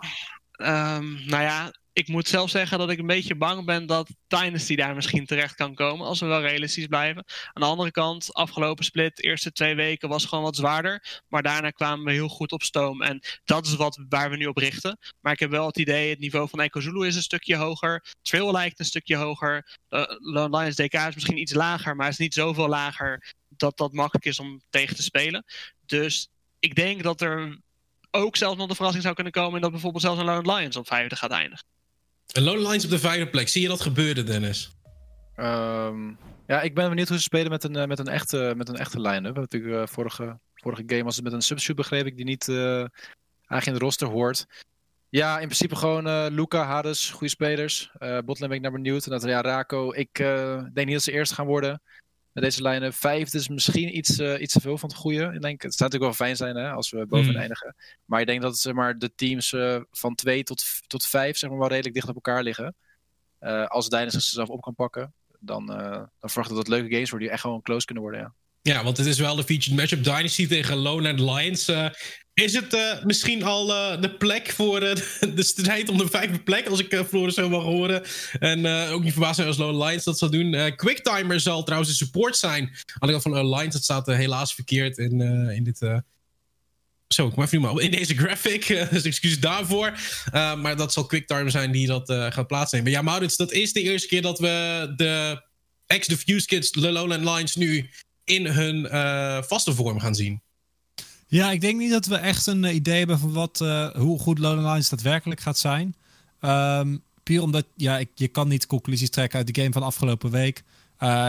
Um, nou ja, ik moet zelf zeggen dat ik een beetje bang ben dat Dynasty daar misschien terecht kan komen. Als we wel realistisch blijven. Aan de andere kant, afgelopen split, de eerste twee weken was gewoon wat zwaarder. Maar daarna kwamen we heel goed op stoom. En dat is wat, waar we nu op richten. Maar ik heb wel het idee, het niveau van Echo Zulu is een stukje hoger. Trail lijkt een stukje hoger. Uh, Lone Lions DK is misschien iets lager, maar is niet zoveel lager dat dat makkelijk is om tegen te spelen. Dus ik denk dat er ook zelfs nog de verrassing zou kunnen komen... en dat bijvoorbeeld zelfs een Lone Lions op vijfde gaat eindigen. Een Lone Lions op de vijfde plek. Zie je dat gebeuren, Dennis? Um, ja, ik ben benieuwd hoe ze spelen met een, eh, met een echte, met een echte line-up. natuurlijk uh, vorige, vorige game was het met een substitute, begreep ik, die niet uh, eigenlijk in de roster hoort. Ja, in principe gewoon Luca, Hades, goede spelers. Uh, ben ik naar benieuwd. En dat ja, Raco, ik denk niet dat ze eerst gaan worden met deze lijnen. Vijf is misschien iets, uh, iets te veel van het goede. Ik denk, het zou natuurlijk wel fijn zijn hè, als we boven mm. eindigen. Maar ik denk dat zeg maar, de teams uh, van twee tot, tot vijf zeg maar, wel redelijk dicht op elkaar liggen. Uh, als Dynasty zichzelf op kan pakken, dan, dan verwacht ik dat het leuke games worden die echt gewoon close kunnen worden. Ja. Ja, want het is wel de featured matchup Dynasty tegen Lone Lions. Uh, is het uh, misschien al uh, de plek voor <laughs> de strijd om de vijfde plek? Als ik Floris zo mag horen. En ook niet verbaasd zijn als Lone Lions dat zal doen. Quicktimer zal trouwens de support zijn. De kant van Lone Lions. Dat staat helaas verkeerd in, in dit... Zo, ik maar in deze graphic. dus excuses daarvoor. maar dat zal Quicktimer zijn die dat gaat plaatsnemen. Ja, Maurits, dat is de eerste keer dat we de ex-Diffuse Kids, and Lions nu in hun uh, vaste vorm gaan zien. Ja, ik denk niet dat we echt een eh, idee hebben van wat, uh, hoe goed Lone Lines daadwerkelijk gaat zijn. Um, omdat ja, ik, je kan niet conclusies trekken uit de game van afgelopen week.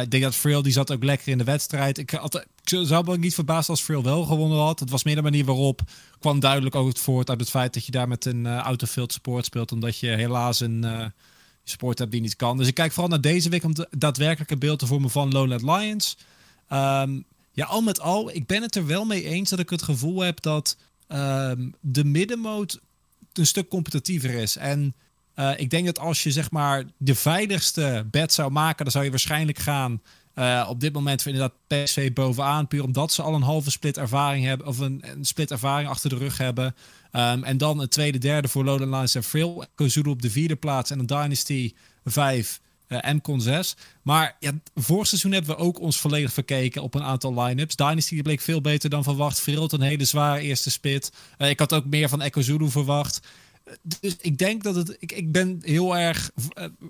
Ik denk dat Frill die zat ook lekker in de wedstrijd. Ik, had, ik zou me niet verbaasd als Frill wel gewonnen had. Het was meer de manier waarop kwam duidelijk ook het voort uit het feit dat je daar met een uh, autofield sport speelt. Omdat je helaas een, sport hebt die niet kan. Dus ik kijk vooral naar deze week om de daadwerkelijke beeld te vormen van Lowland Lions. Ehm, ja, al met al, ik ben het er wel mee eens dat ik het gevoel heb dat ehm, de middenmoot een stuk competitiever is. En uh, ik denk dat als je zeg maar de veiligste bed zou maken, dan zou je waarschijnlijk gaan uh, op dit moment inderdaad PSV bovenaan. Puur omdat ze al een halve split ervaring hebben. Of een, een split ervaring achter de rug hebben. Um, en dan een tweede, derde voor Lowland Lions en Frill. Kozulu op de vierde plaats. En een Dynasty 5 uh, en Con 6. Maar ja, vorig seizoen hebben we ook ons volledig verkeken op een aantal line-ups. Dynasty bleek veel beter dan verwacht. Frill had een hele zware eerste split. Uh, ik had ook meer van Echo Zulu verwacht dus ik denk dat het. Ik, ik ben heel erg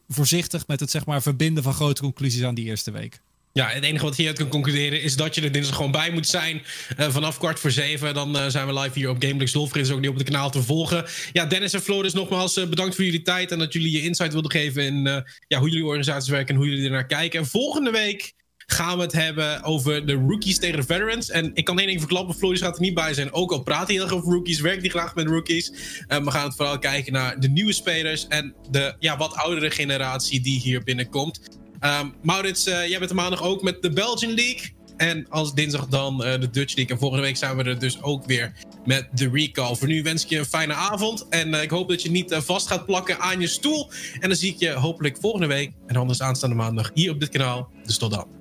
voorzichtig met het zeg maar, verbinden van grote conclusies aan die eerste week. Ja, het enige wat hieruit kan concluderen is dat je er dinsdag gewoon bij moet zijn. Uh, vanaf kwart voor zeven. Dan uh, zijn we live hier op GameBlix Lol. Vergeet ook niet op het kanaal te volgen. Ja, Dennis en Floris, nogmaals uh, bedankt voor jullie tijd. En dat jullie je insight wilden geven in ja, hoe jullie organisaties werken en hoe jullie er naar kijken. En volgende week gaan we het hebben over de rookies tegen de veterans. En ik kan één ding verklappen, Floris gaat er niet bij zijn. Ook al praat hij heel erg over rookies, werkt hij graag met rookies. We gaan het vooral kijken naar de nieuwe spelers en de ja, wat oudere generatie die hier binnenkomt. Um, Maurits, uh, jij bent maandag ook met de Belgian League. En als dinsdag dan uh, de Dutch League. En volgende week zijn we er dus ook weer met de recall. Voor nu wens ik je een fijne avond. En uh, ik hoop dat je niet vast gaat plakken aan je stoel. En dan zie ik je hopelijk volgende week. En anders aanstaande maandag hier op dit kanaal. Dus tot dan.